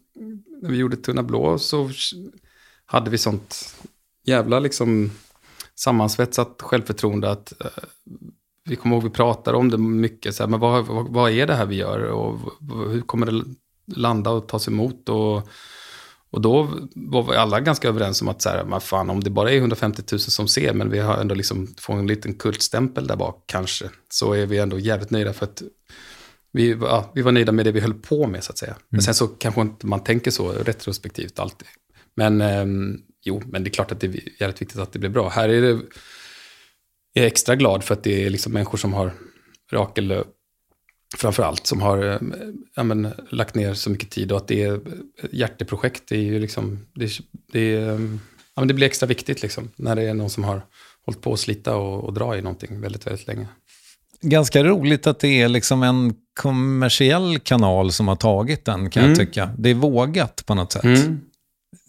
när vi gjorde Tunna blå så hade vi sånt jävla liksom sammansvetsat självförtroende att eh, vi kommer ihåg vi pratade om det mycket. Så här, men vad, vad, vad, är det här vi gör och hur kommer det landa och tas emot? Och, och då var vi alla ganska överens om att så här, fan, om det bara är 150 000 som ser, men vi har ändå liksom fått en liten kultstämpel där bak kanske, så är vi ändå jävligt nöjda för att vi, ja, vi var nöjda med det vi höll på med så att säga. Mm. Men sen så kanske inte man tänker så retrospektivt alltid. Men eh, jo, men det är klart att det är jävligt viktigt att det blir bra. Här är det är extra glad för att det är liksom människor som har, Rakel framför allt, som har eh, ja, men, lagt ner så mycket tid och att det är hjärteprojekt. Det, är ju liksom, det, det, är, ja, men det blir extra viktigt liksom, när det är någon som har hållit på att slita och, och dra i någonting väldigt, väldigt länge. Ganska roligt att det är liksom en kommersiell kanal som har tagit den, kan mm. jag tycka. Det är vågat på något sätt. Mm.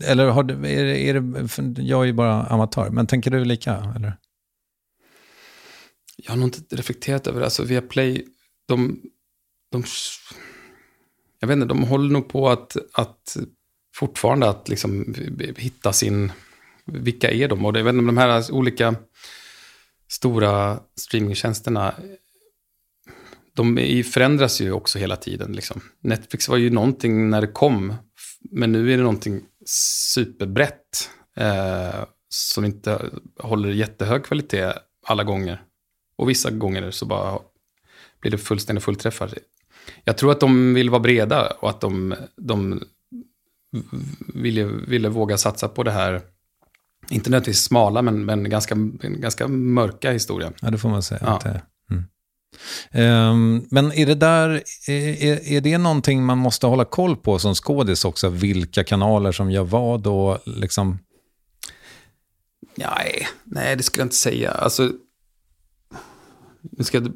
Eller har du, är, det, är det, jag är ju bara amatör, men tänker du lika? Eller? Jag har nog inte reflekterat över det. Alltså Viaplay, de, de, jag vet inte, de håller nog på att, att fortfarande att liksom hitta sin, vilka är de? Och det, jag vet inte, de här olika stora streamingtjänsterna, de förändras ju också hela tiden. Liksom. Netflix var ju någonting när det kom, men nu är det någonting superbrett eh, som inte håller jättehög kvalitet alla gånger. Och vissa gånger så bara blir det fullständigt fullträffar. Jag tror att de vill vara breda och att de, de ville, ville våga satsa på det här, inte nödvändigtvis smala, men, men ganska, ganska mörka historien. Ja, det får man säga. Ja. Mm. Um, men är det där, är, är det någonting man måste hålla koll på som skådis också? Vilka kanaler som gör vad och liksom? Nej, nej, det skulle jag inte säga. Alltså, nu ska jag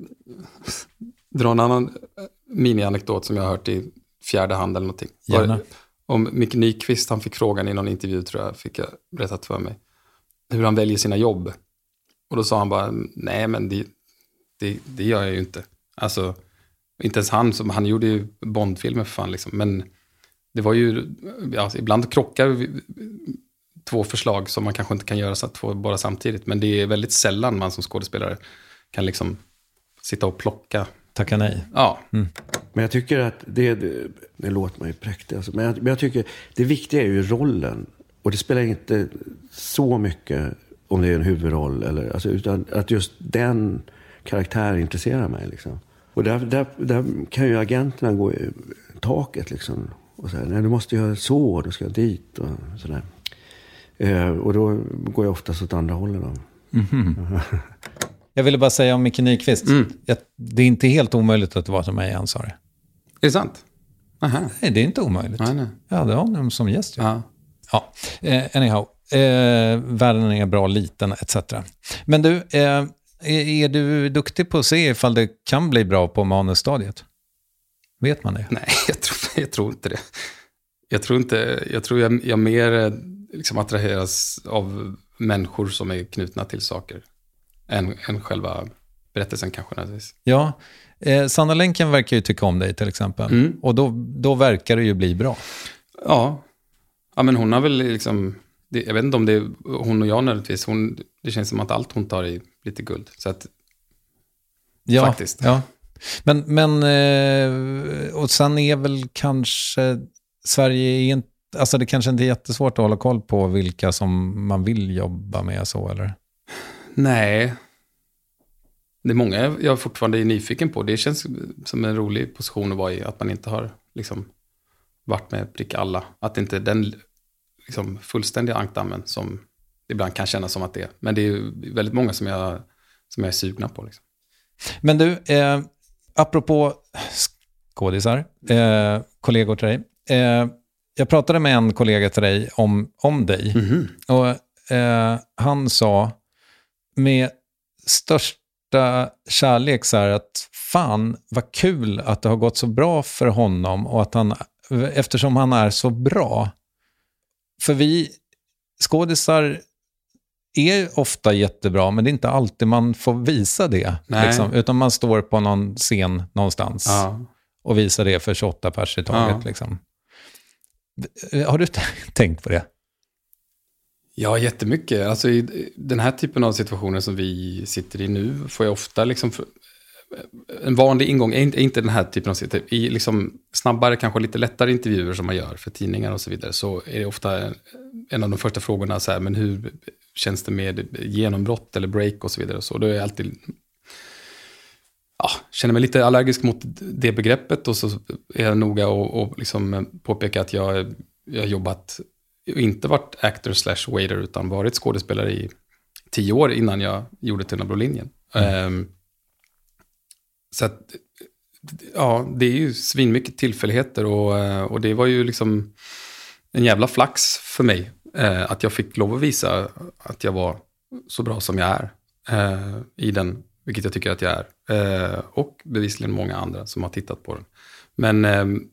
dra en annan mini-anekdot som jag har hört i fjärde hand eller någonting. Gärna. Om Micke Nyqvist, han fick frågan i någon intervju tror jag, fick jag berättat för mig. Hur han väljer sina jobb. Och då sa han bara, nej men det, det, det gör jag ju inte. Alltså, inte ens han, som, han gjorde ju Bondfilmer för fan liksom. Men det var ju, ja, ibland krockar två förslag som man kanske inte kan göra så två bara samtidigt. Men det är väldigt sällan man som skådespelare kan liksom sitta och plocka. Tacka nej. Ja. Mm. Men jag tycker att det, det, det låter man ju präktig alltså. men, jag, men jag tycker det viktiga är ju rollen. Och det spelar inte så mycket om det är en huvudroll. Eller, alltså, utan att just den karaktären intresserar mig. Liksom. Och där, där, där kan ju agenterna gå i taket liksom. Och säga, nej du måste göra så, du ska dit och sådär. Eh, och då går jag oftast åt andra hållet. Då. Mm -hmm. Jag ville bara säga om Micke Nyqvist. Mm. det är inte helt omöjligt att det var till mig han sa det. Är det sant? Aha. Nej, det är inte omöjligt. Nej, nej. Ja, det har honom som gäst. Ja. ja. Eh, anyhow, eh, världen är bra liten etc. Men du, eh, är, är du duktig på att se ifall det kan bli bra på manusstadiet? Vet man det? Nej, jag tror, jag tror inte det. Jag tror, inte, jag, tror jag, jag mer eh, liksom attraheras av människor som är knutna till saker än, än själva berättelsen kanske nödvändigtvis. Ja, eh, Sanna Länken verkar ju tycka om dig till exempel. Mm. Och då, då verkar det ju bli bra. Ja, ja men hon har väl liksom, det, jag vet inte om det är hon och jag nödvändigtvis, hon, det känns som att allt hon tar är lite guld. Så att, ja, faktiskt. Ja. Men, men eh, och sen är väl kanske, Sverige är inte, alltså det kanske inte är jättesvårt att hålla koll på vilka som man vill jobba med så, eller? Nej. Det är många jag fortfarande är nyfiken på. Det känns som en rolig position att vara i. Att man inte har liksom, varit med prick alla. Att inte den liksom, fullständiga ankdammen som det ibland kan kännas som att det är. Men det är väldigt många som jag, som jag är sugna på. Liksom. Men du, eh, apropå skådisar, eh, kollegor till dig. Eh, jag pratade med en kollega till dig om, om dig. Mm -hmm. Och eh, Han sa med största kärlek så här att fan vad kul att det har gått så bra för honom och att han, eftersom han är så bra. För vi skådisar är ofta jättebra, men det är inte alltid man får visa det. Liksom, utan man står på någon scen någonstans. Ja. och visa det för 28 pers i taget. Ja. Liksom. Har du tänkt på det? Ja, jättemycket. Alltså i den här typen av situationer som vi sitter i nu får jag ofta liksom... Eh, en vanlig ingång är inte, inte den här typen av situationer. I liksom snabbare, kanske lite lättare intervjuer som man gör för tidningar och så vidare så är det ofta en, en av de första frågorna så här, men hur känns det med genombrott eller break och så vidare. Och så då är jag alltid... Ja, känner mig lite allergisk mot det begreppet och så är jag noga och, och liksom påpeka att jag, jag har jobbat inte varit actor slash waiter utan varit skådespelare i tio år innan jag gjorde Tunna blå linjen. Mm. så att, ja, det är ju svinmycket tillfälligheter och, och det var ju liksom en jävla flax för mig eh, att jag fick lov att visa att jag var så bra som jag är eh, i den, vilket jag tycker att jag är. Eh, och bevisligen många andra som har tittat på den. Men ehm,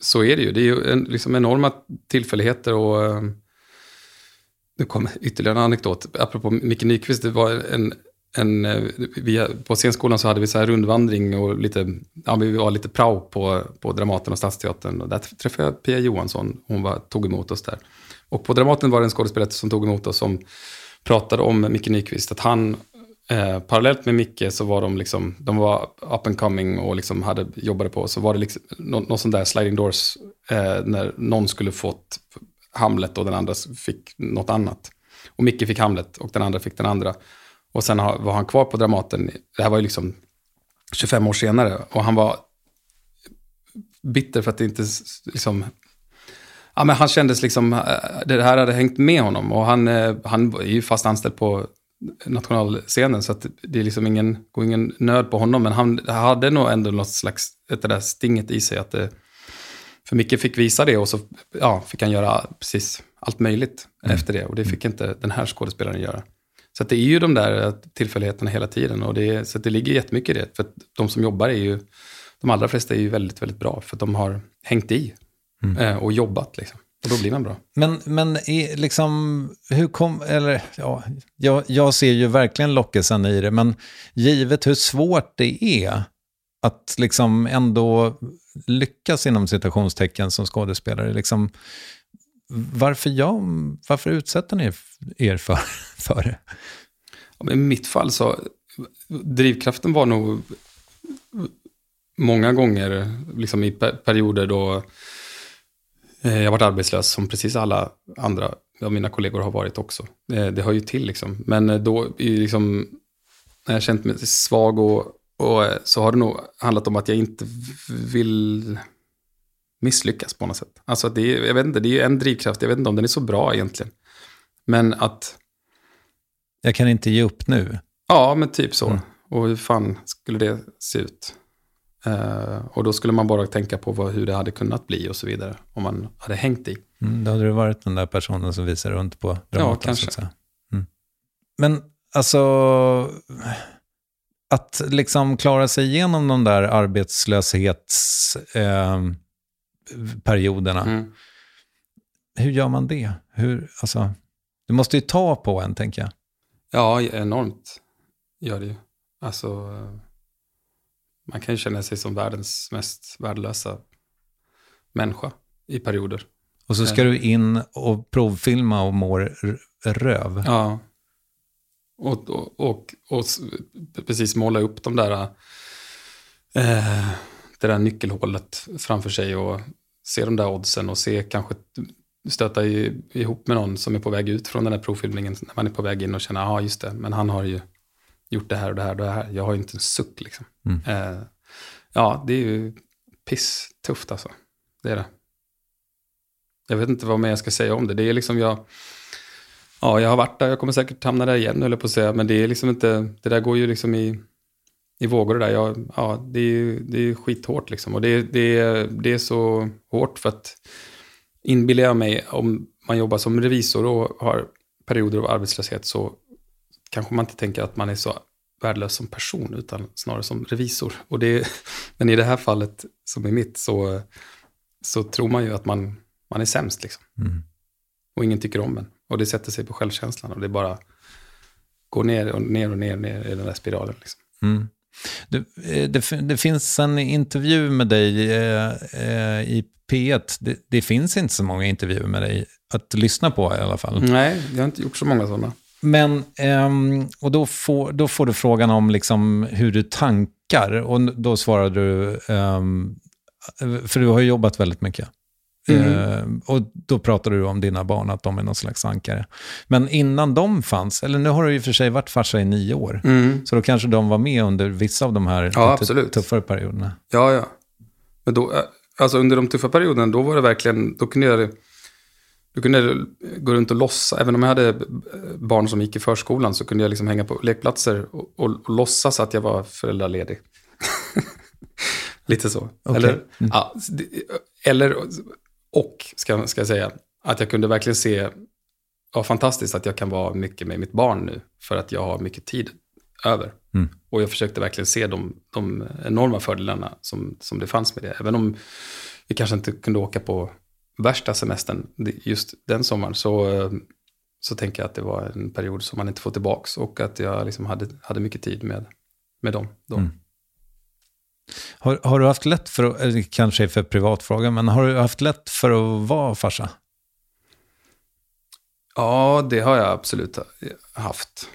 så är det ju. Det är ju en, liksom enorma tillfälligheter och ehm, nu kommer ytterligare en anekdot. Apropå Micke Nyqvist, det var en, en eh, vi, på scenskolan så hade vi så här rundvandring och lite, ja, vi var lite prao på, på Dramaten och Stadsteatern. Och där träffade jag Pia Johansson, hon var, tog emot oss där. Och på Dramaten var det en skådespelare som tog emot oss som pratade om Micke Nyqvist, att han Eh, parallellt med Micke så var de liksom, de var up and coming och liksom hade, jobbade på, så var det liksom någon, någon sån där sliding doors, eh, när någon skulle fått Hamlet och den andra fick något annat. Och Micke fick Hamlet och den andra fick den andra. Och sen har, var han kvar på Dramaten, det här var ju liksom 25 år senare, och han var bitter för att det inte liksom Ja, men han kändes liksom, eh, det här hade hängt med honom och han, eh, han är ju fast anställd på nationalscenen. Så att det är liksom ingen, går ingen nöd på honom. Men han hade nog ändå något slags, det där stinget i sig. att det, För Micke fick visa det och så ja, fick han göra precis allt möjligt mm. efter det. Och det fick inte den här skådespelaren göra. Så det är ju de där tillfälligheterna hela tiden. Och det, så det ligger jättemycket i det. För de som jobbar är ju, de allra flesta är ju väldigt, väldigt bra. För de har hängt i mm. Eh, och jobbat liksom. Och då blir man bra. Men, men i, liksom, hur kom, eller ja, jag, jag ser ju verkligen lockelsen i det, men givet hur svårt det är att liksom ändå lyckas inom citationstecken som skådespelare, liksom, varför, jag, varför utsätter ni er för, för det? I mitt fall så, drivkraften var nog många gånger liksom i perioder då jag har varit arbetslös som precis alla andra av mina kollegor har varit också. Det, det hör ju till liksom. Men eh, då, liksom, när jag känt mig svag och, och eh, så har det nog handlat om att jag inte vill misslyckas på något sätt. Alltså det är, jag vet inte, det är en drivkraft, jag vet inte om den är så bra egentligen. Men att... Jag kan inte ge upp nu. Ja, men typ så. Mm. Och hur fan skulle det se ut? Uh, och då skulle man bara tänka på vad, hur det hade kunnat bli och så vidare. Om man hade hängt i. Mm, då hade du varit den där personen som visar runt på Dramaten. Ja, kanske. Mm. Men alltså, att liksom klara sig igenom de där arbetslöshetsperioderna. Eh, mm. Hur gör man det? Hur, alltså, det måste ju ta på en, tänker jag. Ja, enormt gör det ju. Alltså man kan ju känna sig som världens mest värdelösa människa i perioder. Och så ska du in och provfilma och må röv. Ja. Och, och, och, och precis måla upp de där, eh, det där nyckelhålet framför sig och se de där oddsen och se kanske stöta ihop med någon som är på väg ut från den här provfilmningen när man är på väg in och känna, ja just det, men han har ju gjort det här och det här och det här. Jag har ju inte en suck liksom. Mm. Eh, ja, det är ju pisstufft alltså. Det är det. Jag vet inte vad mer jag ska säga om det. Det är liksom jag... Ja, jag har varit där, jag kommer säkert hamna där igen, eller på att säga. Men det är liksom inte... Det där går ju liksom i, i vågor det där. Jag, ja, det är, det är skithårt liksom. Och det, det, det är så hårt för att inbillar jag mig, om man jobbar som revisor och har perioder av arbetslöshet så kanske man inte tänker att man är så värdelös som person, utan snarare som revisor. Och det, men i det här fallet, som är mitt, så, så tror man ju att man, man är sämst. Liksom. Mm. Och ingen tycker om en. Och det sätter sig på självkänslan. Och det bara går ner och ner och ner, ner i den där spiralen. Liksom. Mm. Eh, det, det, finns en intervju med dig eh, eh, i P1. Det, det, finns inte så många intervjuer med dig att lyssna på i alla fall. Nej, jag har inte gjort så många sådana. Men, ehm, och då får, då får du frågan om liksom hur du tankar. Och då svarade du, ehm, för du har ju jobbat väldigt mycket. Mm. Eh, och då pratade du om dina barn, att de är någon slags ankare. Men innan de fanns, eller nu har du och för sig varit farsa i nio år, mm. så då kanske de var med under vissa av de här ja, tuffare perioderna. Ja, ja. Men då, eh, alltså under de tuffa perioderna, då var det verkligen, då kunde jag, då kunde jag gå runt och lossa, även om jag hade barn som gick i förskolan, så kunde jag liksom hänga på lekplatser och, och, och låtsas att jag var föräldraledig. Lite så. Okay. Eller, mm. ja, eller och, ska, ska jag säga, att jag kunde verkligen se, ja fantastiskt att jag kan vara mycket med mitt barn nu, för att jag har mycket tid över. Mm. Och jag försökte verkligen se de, de enorma fördelarna som, som det fanns med det. Även om vi kanske inte kunde åka på värsta semestern just den sommaren, så, så tänker jag att det var en period som man inte får tillbaka och att jag liksom hade, hade mycket tid med, med dem då. Mm. Har, har, du haft lätt för, att, kanske för privatfråga, men har du haft lätt för att vara farsa? Ja, det har jag absolut haft.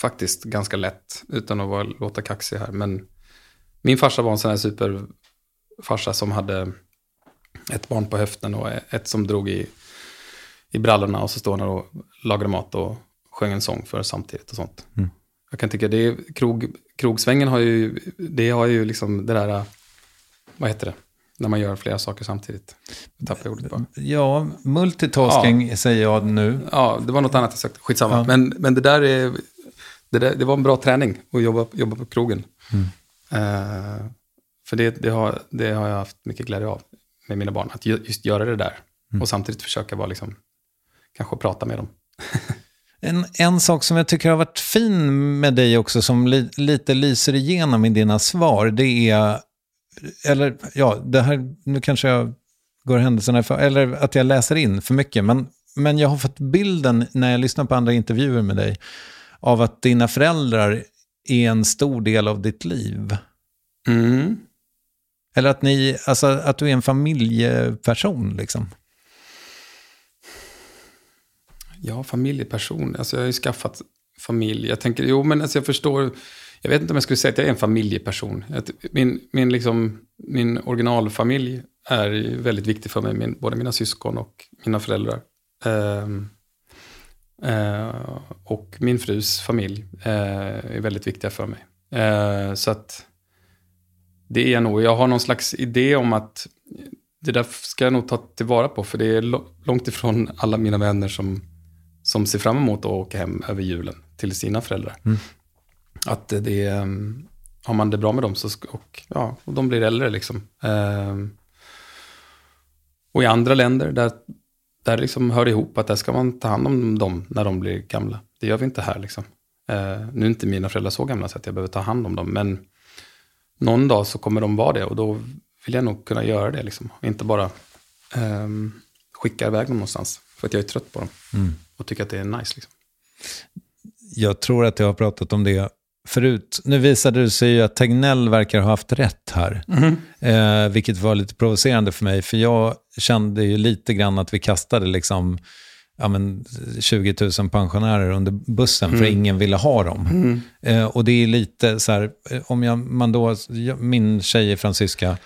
Faktiskt ganska lätt, utan att vara, låta kaxig här. Men min farsa var en sån här superfarsa som hade ett barn på höften och ett som drog i, i brallorna och så står han och lagade mat och sjöng en sång för samtidigt och sånt. Mm. Jag kan tycka det är, krog, krogsvängen har ju, det har ju liksom det där, vad heter det, när man gör flera saker samtidigt. Tappar ordet bara. Ja, multitasking ja. säger jag nu. Ja, det var något annat jag sagt, skitsamma. Ja. Men, men det där är, det, där, det var en bra träning att jobba, jobba på krogen. Mm. Uh, för det, det, har, det har jag haft mycket glädje av med mina barn, att just göra det där. Mm. Och samtidigt försöka vara liksom, kanske prata med dem. En, en sak som jag tycker har varit fin med dig också, som li, lite lyser igenom i dina svar, det är, eller ja, det här, nu kanske jag går händelserna för, eller att jag läser in för mycket, men, men jag har fått bilden när jag lyssnar på andra intervjuer med dig, av att dina föräldrar är en stor del av ditt liv. Mm. Eller att, ni, alltså, att du är en familjeperson liksom. Ja, familjeperson. Alltså jag har ju skaffat familj. Jag tänker, jo men alltså jag förstår, jag vet inte om jag skulle säga att jag är en familjeperson. Min, min, liksom, min originalfamilj är väldigt viktig för mig, min, både mina syskon och mina föräldrar. Um, uh, och min frus familj uh, är väldigt viktiga för mig. Uh, så att det är jag nog. Jag har någon slags idé om att det där ska jag nog ta tillvara på, för det är långt ifrån alla mina vänner som som ser fram emot att åka hem över julen till sina föräldrar. Mm. Att det är, um, har man det bra med dem så, och, ja, och de blir äldre liksom. Um, och i andra länder där, där liksom hör det ihop att där ska man ta hand om dem när de blir gamla. Det gör vi inte här liksom. Uh, nu är inte mina föräldrar så gamla så att jag behöver ta hand om dem, men någon dag så kommer de vara det och då vill jag nog kunna göra det liksom. Inte bara um, skicka iväg dem någonstans för att jag är trött på dem. Mm och tycker att det är nice. Liksom. Jag tror att jag har pratat om det förut. Nu visade det sig ju att Tegnell verkar ha haft rätt här. Mm. Eh, vilket var lite provocerande för mig, för jag kände ju lite grann att vi kastade liksom ja, men 20 000 pensionärer under bussen mm. för ingen ville ha dem. Mm. Eh, och det är lite så här, eh, om jag, man då, min tjej är fransyska,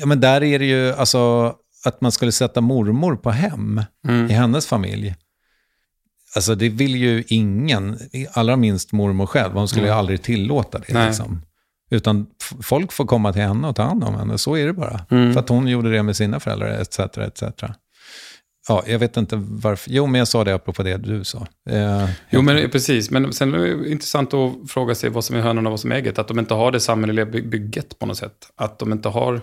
ja, men där är det ju alltså att man skulle sätta mormor på hem mm. i hennes familj. Alltså det vill ju ingen, allra minst mormor själv. Hon skulle mm. ju aldrig tillåta det. Liksom. Utan folk får komma till henne och ta hand om henne. Så är det bara. Mm. För att hon gjorde det med sina föräldrar, etc. etc. Ja, jag vet inte varför. Jo, men jag sa det apropå det du sa. Eh, jo, men precis. Men sen är det intressant att fråga sig vad som är hönan och vad som är ägget. Att de inte har det samhälleliga bygget på något sätt. Att de inte har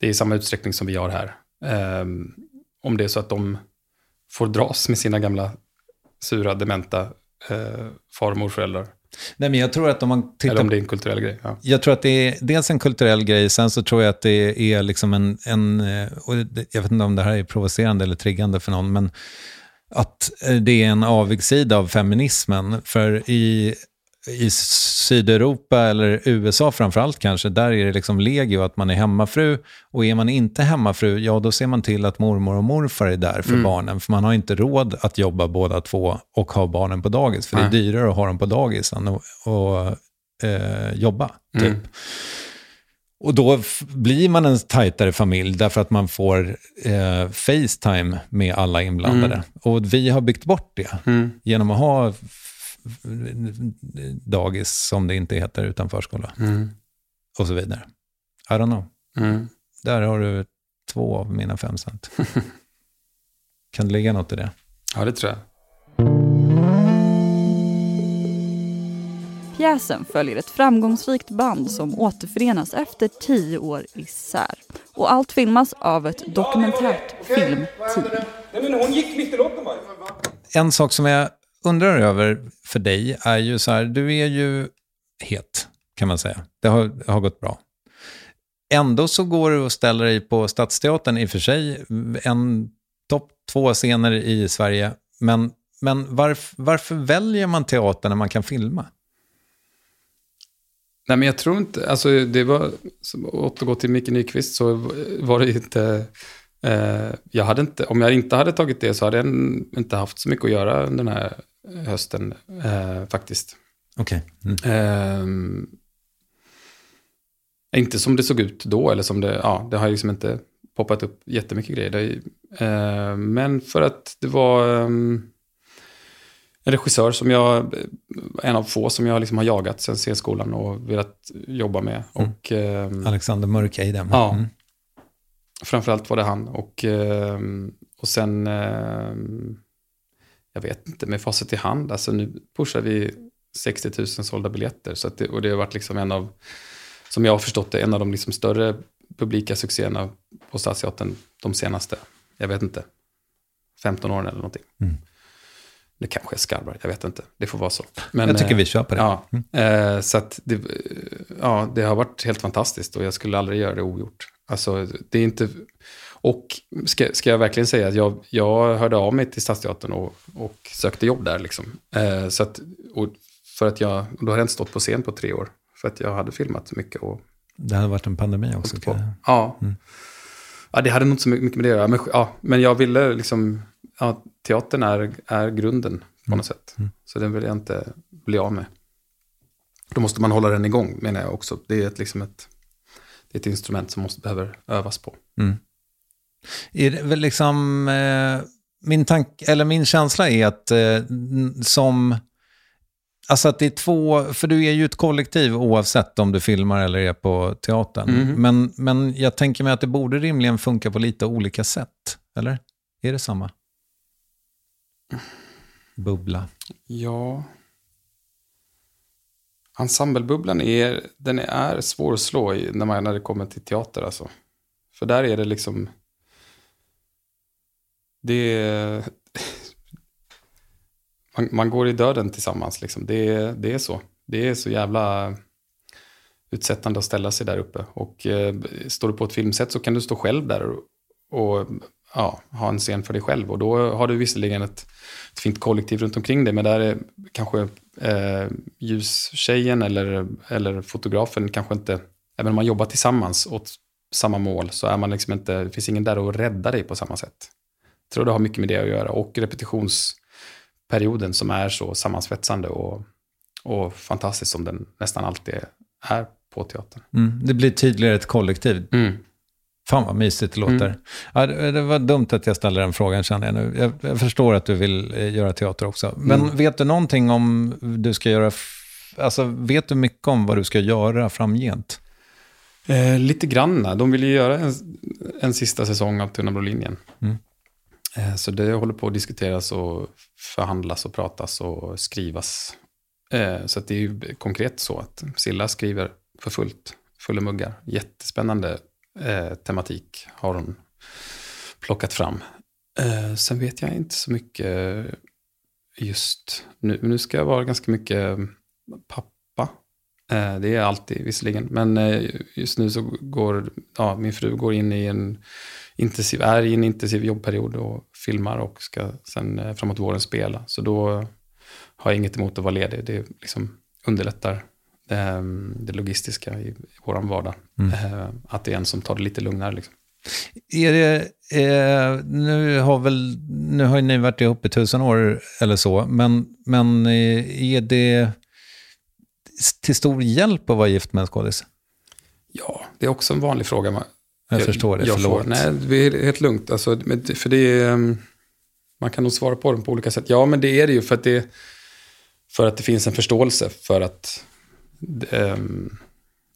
det i samma utsträckning som vi har här. Eh, om det är så att de får dras med sina gamla sura, dementa eh, far och morföräldrar. Nej, men jag tror att om man tittar... Eller om det är en kulturell grej. Ja. Jag tror att det är dels en kulturell grej, sen så tror jag att det är liksom en, en och jag vet inte om det här är provocerande eller triggande för någon, men att det är en avigsida av feminismen. För i i Sydeuropa eller USA framförallt kanske, där är det liksom legio att man är hemmafru. Och är man inte hemmafru, ja då ser man till att mormor och morfar är där för Mm. barnen. För man har inte råd att jobba båda två och ha barnen på dagis. För det är Nej. dyrare att ha dem på dagis än att och, eh, jobba. Typ. Mm. Och då blir man en tajtare familj därför att man får eh, Facetime med alla inblandade. Mm. Och vi har byggt bort det Mm. genom att ha dagis, som det inte heter, utan förskola. Mm. Och så vidare. I don't know. Mm. Där har du två av mina fem cent. kan det ligga något i det? Ja, det tror jag. Pjäsen följer ett framgångsrikt band som återförenas efter tio år isär. Och allt filmas av ett dokumentärt filmteam. Nej men hon gick mitt i loppen va? En sak som jag undrar över för dig är ju så här, du är ju het, kan man säga. Det har, det har gått bra. Ändå så går du och ställer dig på Stadsteatern, i och för sig en topp två scener i Sverige. Men, men varf, varför väljer man teater när man kan filma? Nej, men jag tror inte, alltså det var, som återgå till Micke Nyqvist, så var det inte, eh, jag hade inte, om jag inte hade tagit det så hade jag inte haft så mycket att göra den här hösten, eh, faktiskt. Okej. Mm. Ehm, inte som det såg ut då, eller som det, ja, det har liksom inte poppat upp jättemycket grejer. Det, är ju- eh, men för att det var ehm, en regissör som jag, en av få som jag liksom har jagat sen C-skolan och velat jobba med. Mm. Och, ehm, Alexander Mörkeidem. Ja. Mm. Framförallt var det han. Och, ehm, och sen, ehm, jag vet inte, med facit i hand, alltså nu pushar vi 60 000 sålda biljetter. Så det, och det har varit liksom en av, som jag har förstått det, en av de liksom större publika succéerna på Stadsteatern de senaste, jag vet inte, 15 åren eller någonting. Mm. Det kanske är skarvar, jag vet inte. Det får vara så. Jag tycker eh, vi kör på det. Ja, Mm. eh, så det, ja, det har varit helt fantastiskt och jag skulle aldrig göra det ogjort. Alltså, det är inte... Och ska, ska jag verkligen säga att jag, jag hörde av mig till Stadsteatern och, och sökte jobb där. Liksom. Eh, så att, och för att jag, då hade jag inte stått på scen på tre år. För att jag hade filmat mycket. Och, Det hade varit en pandemi också. jag- ja. Mm. ja, det hade nog inte så mycket med det att göra. Men, ja, men jag ville liksom, ja, teatern är, är grunden på något sätt. Mm. Så den vill jag inte bli av med. Då måste man hålla den igång, menar jag också. Det är ett, liksom ett, det är ett instrument som måste behöver övas på. Mm. Är det liksom, eh, min, tank, eller min känsla är att eh, som, alltså att det är två, för du är ju ett kollektiv oavsett om du filmar eller är på teatern. Mhm. Men, men jag tänker mig att det borde rimligen funka på lite olika sätt, eller? Är det samma? Bubbla. Ja. Ensemblebubblan är, den är svår att slå i när, man, när det kommer till teater. Alltså. För där är det liksom... Det är... Man, man går i döden tillsammans. Liksom. Det, är- det är så. Det är så jävla utsättande att ställa sig där uppe. Och eh, står du på ett filmset så kan du stå själv där och, och ja, ha en scen för dig själv. Och då har du visserligen ett, ett fint kollektiv runt omkring dig, men där är kanske eh, ljustjejen eller, eller fotografen kanske inte, även om man jobbar tillsammans åt samma mål, så är man liksom inte, det finns ingen där att rädda dig på samma sätt. Tror det har mycket med det att göra. Och repetitionsperioden som är så sammansvetsande och, och fantastisk som den nästan alltid är på teatern. Mm. Det blir tydligare ett kollektiv. Mm. Fan vad mysigt det låter. Mm. Ja, det var dumt att jag ställde den frågan känner jag nu. Jag, jag förstår att du vill eh, göra teater också. Men Mm. vet du någonting om du ska göra, alltså vet du mycket om vad du ska göra framgent? Eh, lite granna. De vill ju göra en, en sista säsong av Tunna blå linjen. Mm. Eh, så det håller på att diskuteras och förhandlas och pratas och skrivas. Eh, så att det är ju konkret så att Silla skriver för fullt, fulla muggar. Jättespännande eh, tematik har hon plockat fram. Sen vet jag inte så mycket just nu. Nu ska jag vara ganska mycket pappa. Det är jag alltid visserligen. Men just nu så går ja, min fru går in i en intensiv, är i en intensiv jobbperiod och filmar och ska sen eh, framåt våren spela. Så då har jag inget emot att vara ledig. Det liksom underlättar eh, det logistiska i vår vardag. Mm. Eh, att det är en som tar det lite lugnare. Liksom. Är det, eh, nu, har väl, nu har ju ni varit ihop i tusen år eller så, men, men eh, är det till stor hjälp att vara gift med en skådis? Ja, det är också en vanlig fråga. Man, Jag förstår det, jag förlåt. Får, nej, det är helt lugnt. Alltså, för det är, ehm, man kan nog svara på den på olika sätt. Ja, men det är det ju för att det, för att det finns en förståelse för att... ehm,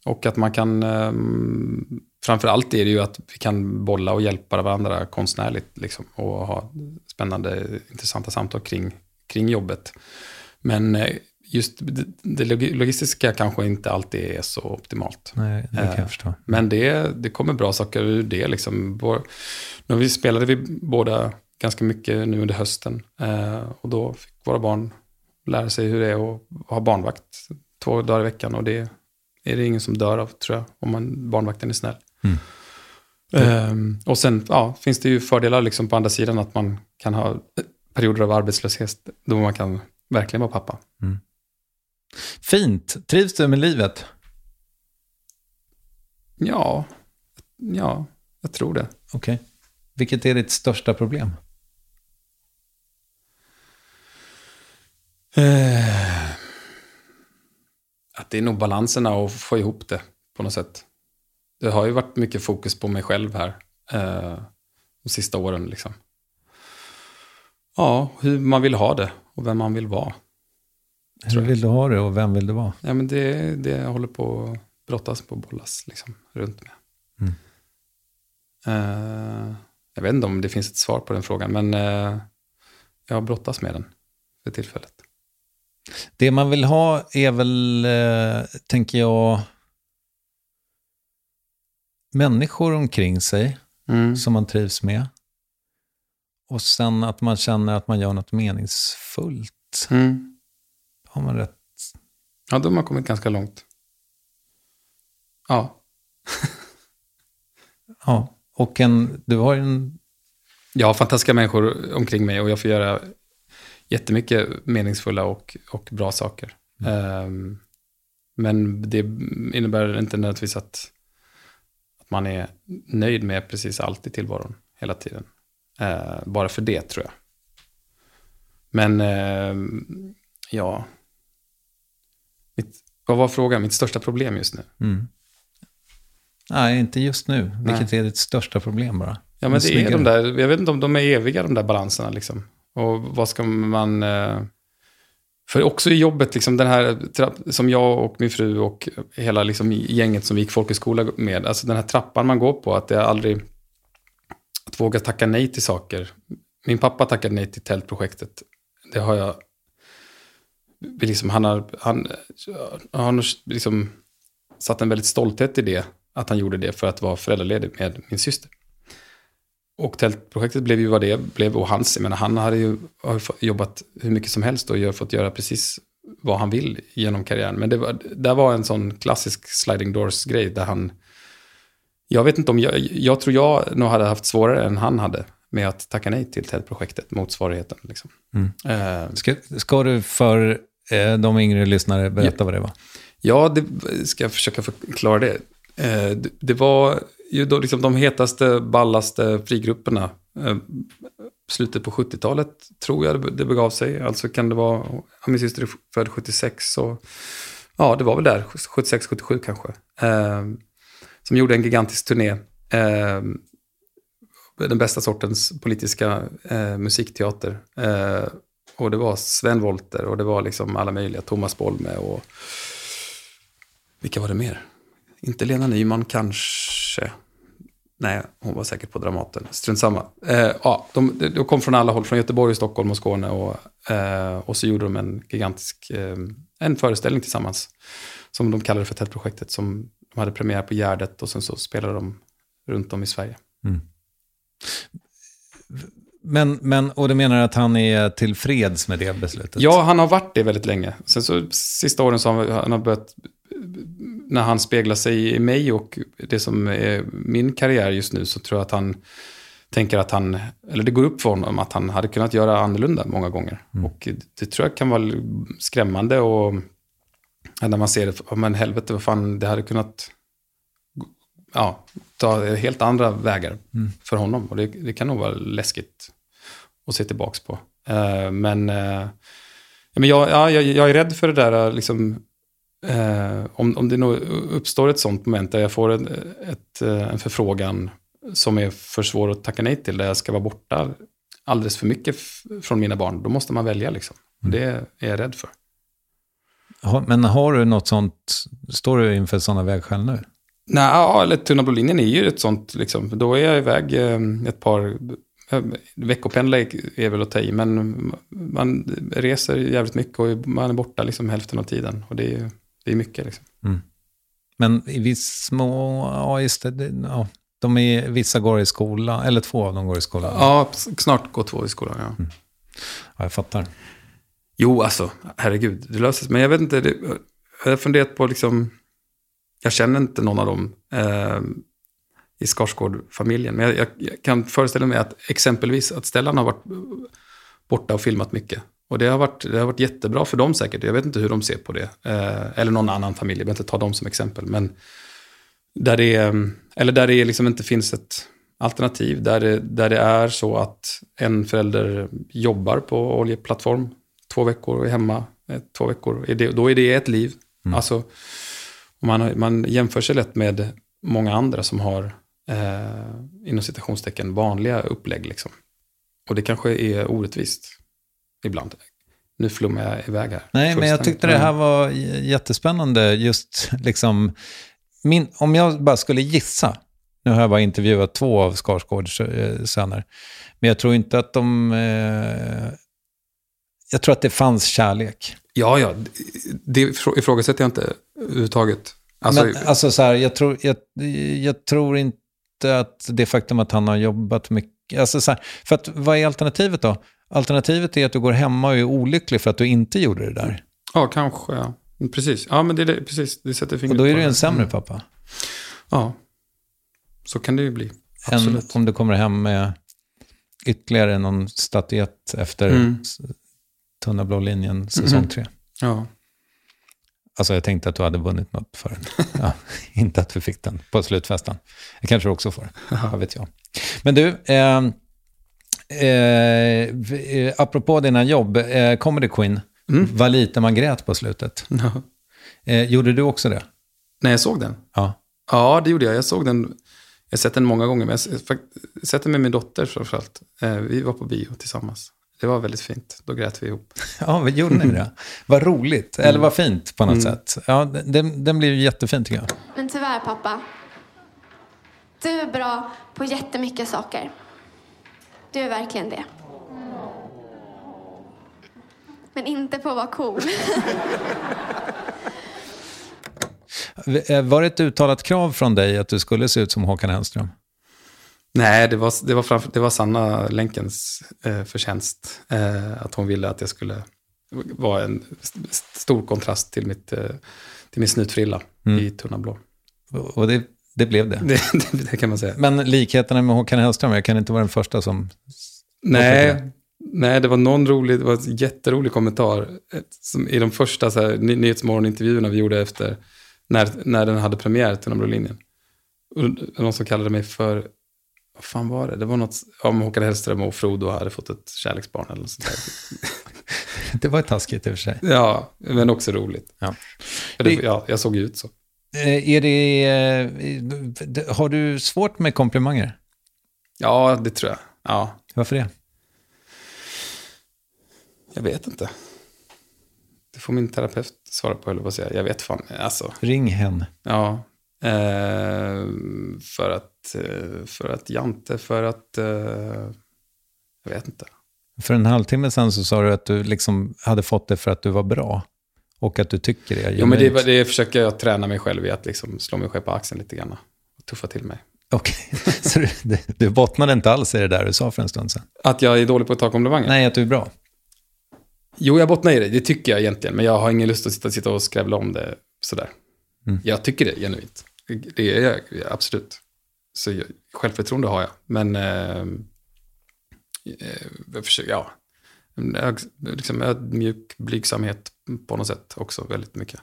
och att man kan... Um, framför allt är det ju att vi kan bolla och hjälpa varandra konstnärligt. Liksom, och ha spännande, intressanta samtal kring, kring jobbet. Men eh, just det, det log- logistiska kanske inte alltid är så optimalt. Nej, det kan Eh, jag förstå. Men det, det kommer bra saker ur det. Liksom. Nu vi spelade vi båda ganska mycket nu under hösten. Eh, och då fick våra barn lära sig hur det är att ha barnvakt två dagar i veckan. Och det är det ingen som dör av, tror jag, om man, barnvakten är snäll. Mm. Ehm, och sen ja, finns det ju fördelar liksom på andra sidan att man kan ha perioder av arbetslöshet då man kan verkligen vara pappa. Fint. Trivs du med livet? Ja, ja jag tror det. Okej. Vilket är ditt största problem? Eh, att det är nog balanserna och få ihop det på något sätt. Det har ju varit mycket fokus på mig själv här eh, de sista åren. Liksom. Ja, hur man vill ha det och vem man vill vara. Hur vill du ha det och vem vill du vara? Ja, men det, det jag håller på att brottas på bollas liksom, runt med. Mm. Eh, jag vet inte om det finns ett svar på den frågan, men eh, jag brottas med den för tillfället. Det man vill ha är väl, eh, tänker jag, människor omkring sig Mm. som man trivs med. Och sen att man känner att man gör något meningsfullt. Mm. Har man rätt? Ja, de har kommit ganska långt. Ja. Ja. Och en, du har ju en... Jag har fantastiska människor omkring mig och jag får göra jättemycket meningsfulla och, och bra saker. Ehm, men det innebär inte nödvändigtvis att, att man är nöjd med precis allt i tillvaron hela tiden. Eh, bara för det tror jag. Men ehm, ja, mitt, vad var frågan? Mitt största problem just nu? Mm. Nej, inte just nu. Vilket är ditt största problem bara? Ja, men det är de där, jag vet inte om de är eviga de där balanserna liksom. Och vad ska man... eh, För också i jobbet, liksom den här som jag och min fru och hela liksom gänget som vi gick folkhögskola med, alltså den här trappan man går på, att det är aldrig... Att våga tacka nej till saker. Min pappa tackade nej till tältprojektet. Det har jag... Liksom, han har, han, han har liksom satt en väldigt stolthet i det, att han gjorde det för att vara föräldraledig med min syster. Och tältprojektet blev ju vad det blev och hans, jag menar, han hade ju har jobbat hur mycket som helst och gör, fått göra precis vad han vill genom karriären. Men det var, där var en sån klassisk sliding doors-grej där han... Jag vet inte om, jag, jag tror jag nog hade haft svårare än han hade med att tacka nej till tältprojektet, motsvarigheten. Liksom. Mm. Eh, Ska, ska du för de yngre lyssnare berätta vad det var? Ja, det ska jag försöka förklara det. Eh, det, var ju då liksom de hetaste, ballaste frigrupperna. Eh, slutet på 70-talet tror jag det, begav sig. Alltså kan det vara, ja, min syster är född 76 så ja, det var väl där, 76, 77 kanske. Eh, som gjorde en gigantisk turné. Eh, den bästa sortens politiska eh, musikteater. Eh, och det var Sven Wollter och det var liksom alla möjliga, Thomas Bolme och vilka var det mer? Inte Lena Nyman kanske. Nej, hon var säkert på Dramaten. Strunt samma. Eh, ja, de, de kom från alla håll, från Göteborg, Stockholm och Skåne. Och, eh, och så gjorde de en gigantisk eh, en föreställning tillsammans. Som de kallade för Tältprojektet. Som de hade premiär på Gärdet och sen så spelade de runt om i Sverige. Mm. Men, men, och du menar att han är tillfreds med det beslutet? Ja, han har varit det väldigt länge. Sen så sista åren så har han, har börjat, när han speglar sig i mig och det som är min karriär just nu så tror jag att han tänker att han, eller det går upp för honom att han hade kunnat göra annorlunda många gånger. Och det tror jag kan vara skrämmande och när man ser det, men helvete, vad fan, det hade kunnat ja, ta helt andra vägar Mm. för honom. Och det, det kan nog vara läskigt att se tillbaka på. Eh, men eh, men jag, ja, jag, jag är rädd för det där, liksom, eh, om, om det nog uppstår ett sånt moment där jag får en, ett, en förfrågan som är för svår att tacka nej till, där jag ska vara borta alldeles för mycket från mina barn, då måste man välja. Liksom. Och Det är jag rädd för. Ha- Men har du något sånt, står du inför sådana vägskäl nu? Nej, ja, eller Tunna blå linjen är ju ett sånt, liksom. då är jag iväg ett par, veckopendla är väl att ta i, men man reser jävligt mycket och man är borta liksom hälften av tiden. Och det är, det är mycket liksom. Men i viss små, ja just det, ja, de är, vissa går i skola, eller två av dem går i skolan. Ja, snart går två i skolan, ja. Ja, jag fattar. Jo, alltså, herregud, det löser sig. Men jag vet inte, det, jag har funderat på liksom, jag känner inte någon av dem eh, i Skarsgård-familjen. Men jag, jag, jag kan föreställa mig att exempelvis att Stellan har varit borta och filmat mycket. Och det har, varit, det har varit jättebra för dem säkert. Jag vet inte hur de ser på det. Eh, eller någon annan familj, jag behöver inte ta dem som exempel. Men där det, eller där det liksom inte finns ett alternativ. Där det, där det är så att en förälder jobbar på oljeplattform två veckor och är hemma eh, två veckor. Då är det ett liv. Alltså, och man, man jämför sig lätt med många andra som har eh, inom citationstecken vanliga upplägg. Liksom. Och det kanske är orättvist ibland. Nu flummar jag iväg här. Nej, men jag tyckte det här var jättespännande. Just liksom, min, om jag bara skulle gissa, nu har jag bara intervjuat två av Skarsgårds eh, söner, men jag tror inte att de... Eh, jag tror att det fanns kärlek. Ja, ja. Det ifrå- ifrågasätter jag inte överhuvudtaget. Alltså, men, alltså så här, jag tror, jag, jag tror inte att det faktum att han har jobbat mycket... Alltså så här, för att, vad är alternativet då? Alternativet är att du går hemma och är olycklig för att du inte gjorde det där. Ja, kanske. Ja. Precis. Ja, men det, är precis, det sätter Och fingret då är på du en sämre Mm. pappa. Ja, så kan det ju bli. än Absolut. om du kommer hem med ytterligare någon statyett efter Mm. Tunna blå linjen säsong Mhm. tre. Ja. Alltså jag tänkte att du hade vunnit något för den. Ja, inte att vi fick den på slutfesten. Jag kanske också får. Vad vet jag. Men du, eh, eh, eh, apropå dina jobb, eh, Comedy Queen, Mm. vad lite man grät på slutet. Ja. Eh, gjorde du också det? När jag såg den? Ja. Ja, det gjorde jag. Jag såg den. Jag har sett den många gånger, men jag har sett den med min dotter framförallt. Eh, vi var på bio tillsammans. Det var väldigt fint. Då grät vi ihop. Ja, vad gjorde ni det? Vad roligt, eller vad fint på något Mm. sätt. Ja, den, den blir ju jättefin tycker jag. Men tyvärr pappa. Du är bra på jättemycket saker. Du är verkligen det. Men inte på att vara cool. Eh, Var det ett uttalat krav från dig att du skulle se ut som Håkan Hellström? Nej, det var, det var, framför, det var Sanna Länkens eh, förtjänst. Eh, att hon ville att jag skulle vara en st- stor kontrast till, mitt, eh, till min snutfrilla Mm. i tunna blå. Och det, det blev det. Det, det, kan man säga. Men likheterna med Håkan Hellström, jag kan inte vara den första som... Nej, nej, det var någon rolig, det var en jätterolig kommentar som i de första så här, ny, Nyhetsmorgon-intervjuerna vi gjorde efter när, när den hade premiär, Tunna blå linjen. Och någon som kallade mig för, vad fan var det? Det var något om Håkan Hellström och Frodo hade fått ett kärleksbarn eller något sånt där. Det var taskigt i och för sig. Ja, men också roligt. Ja. Det, ja, jag såg ju ut så. Eh, Är det, eh, det- har du svårt med komplimanger? Ja, det tror jag. Ja, Varför det? jag vet inte. Det får min terapeut svara på, eller vad säger jag? Jag vet fan. Alltså, Ring hen. Ja. Eh, för att, eh, för att Jante, för att, eh, jag vet inte. För en halvtimme sedan så sa du att du liksom hade fått det för att du var bra. Och att du tycker det. Jo, men det, det försöker jag träna mig själv i, att liksom slå mig själv på axeln lite grann. Och tuffa till mig. Okej, så du, du- du bottnade inte alls i det där du sa för en stund sedan? Att jag är dålig på att ta komplimanger? Nej, att du är bra. Jo, jag bottnar i det. Det tycker jag egentligen. Men jag har ingen lust att sitta, sitta och skrävla om det sådär. Mm. Jag tycker det genuint. Det är jag absolut. Så jag, självförtroende har jag. Men eh, eh, jag försöker, ja. Liksom ödmjuk blygsamhet på något sätt också väldigt mycket.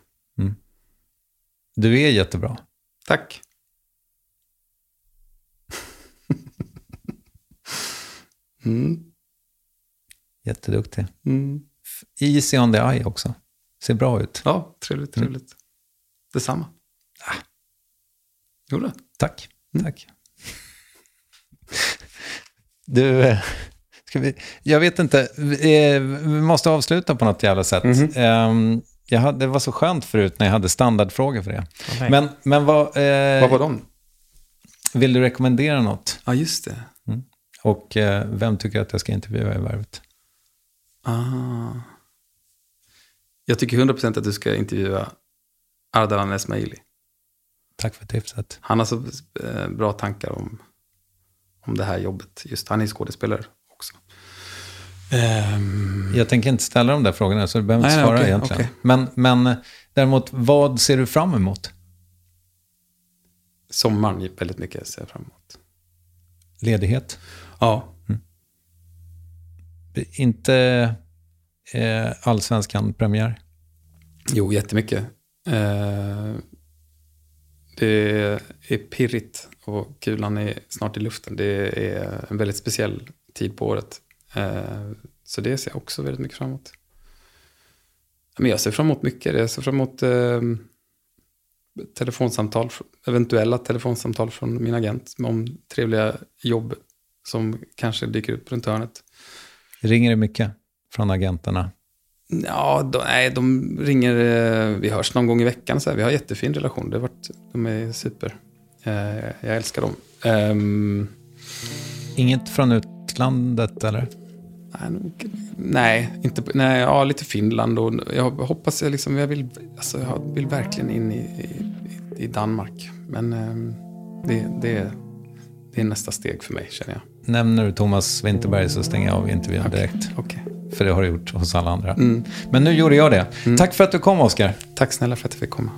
Du är jättebra. Tack. mm. Jätteduktig. Mm. Easy on the eye också. Ser bra ut. Ja, trevligt, trevligt. Detsamma. Jo då. Tack. Tack. Du, eh, ska vi, jag vet inte, eh, vi måste avsluta på något jävla sätt. Ehm, jag hade, det var så skönt förut när jag hade standardfrågor för det. nej. men, men vad... Eh, Vad var de? Vill du rekommendera något? Ja, just det. Och eh, vem tycker att jag ska intervjua i Värvet? Ah. Jag tycker 100% att du ska intervjua Ardalan Esmaili. Tack för tipset. Han har så eh, bra tankar om, om det här jobbet. Just han är skådespelare också. Ehm, Jag tänker inte ställa de där frågorna, så du behöver inte Nej, nej, svara okej, egentligen. okej. Men, men däremot, vad ser du fram emot? sommaren väldigt mycket ser jag fram emot. Ledighet? Ja. Är Inte eh, allsvenskan-premiär? Jo, jättemycket. Eh, det är pirrigt och kulan är snart i luften. Det är en väldigt speciell tid på året. Eh, så det ser jag också väldigt mycket fram emot. Men jag ser fram emot mycket. Jag ser fram emot eh, telefonsamtal, eventuella telefonsamtal från min agent om trevliga jobb som kanske dyker upp runt hörnet. Ringer det mycket från agenterna? Ja, de, nej, de ringer, eh, vi hörs någon gång i veckan. Så här. Vi har jättefin relation, det har varit, de är super. Eh, jag älskar dem. Ehm, Inget från utlandet, eller? nej, inte, nej, ja, lite Finland och jag hoppas, jag, liksom, jag, vill, alltså, jag vill verkligen in i, i, i Danmark. Men ehm, det, det, det är nästa steg för mig, känner jag. Nämner du Thomas Winterberg så stänger jag av intervjun direkt. okej. För det har du gjort hos alla andra. Mm. Men nu gjorde jag det. Tack för att du kom, Oskar. Tack snälla för att jag fick komma.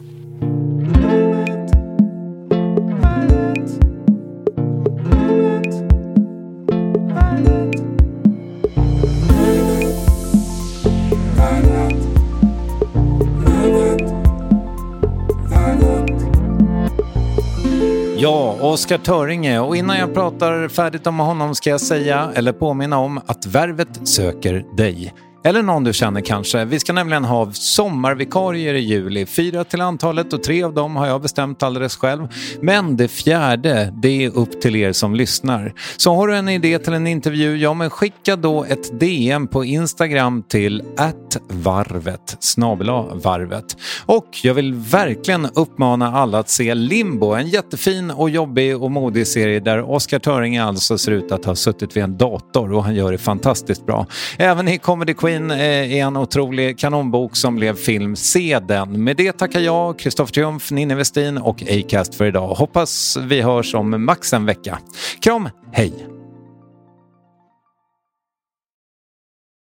Oskar Töringe. Och innan jag pratar färdigt om honom ska jag säga, eller påminna om, att Värvet söker dig. Eller någon du känner kanske. Vi ska nämligen ha sommarvikarier i juli. Fyra till antalet och tre av dem har jag bestämt alldeles själv. Men det fjärde, det är upp till er som lyssnar. Så har du en idé till en intervju, ja men skicka då ett DM på Instagram till varvet, snabela varvet. Och jag vill verkligen uppmana alla att se Limbo, en jättefin och jobbig och modig serie där Oscar Töringe alltså ser ut att ha suttit vid en dator och han gör det fantastiskt bra. Även i Comedy Queen Queen eh, är en otrolig kanonbok som blev film. Se den. Med det tackar jag, Kristoffer Triumf, Ninni Westin och Acast för idag. Hoppas vi hörs om max en vecka. Kram, hej!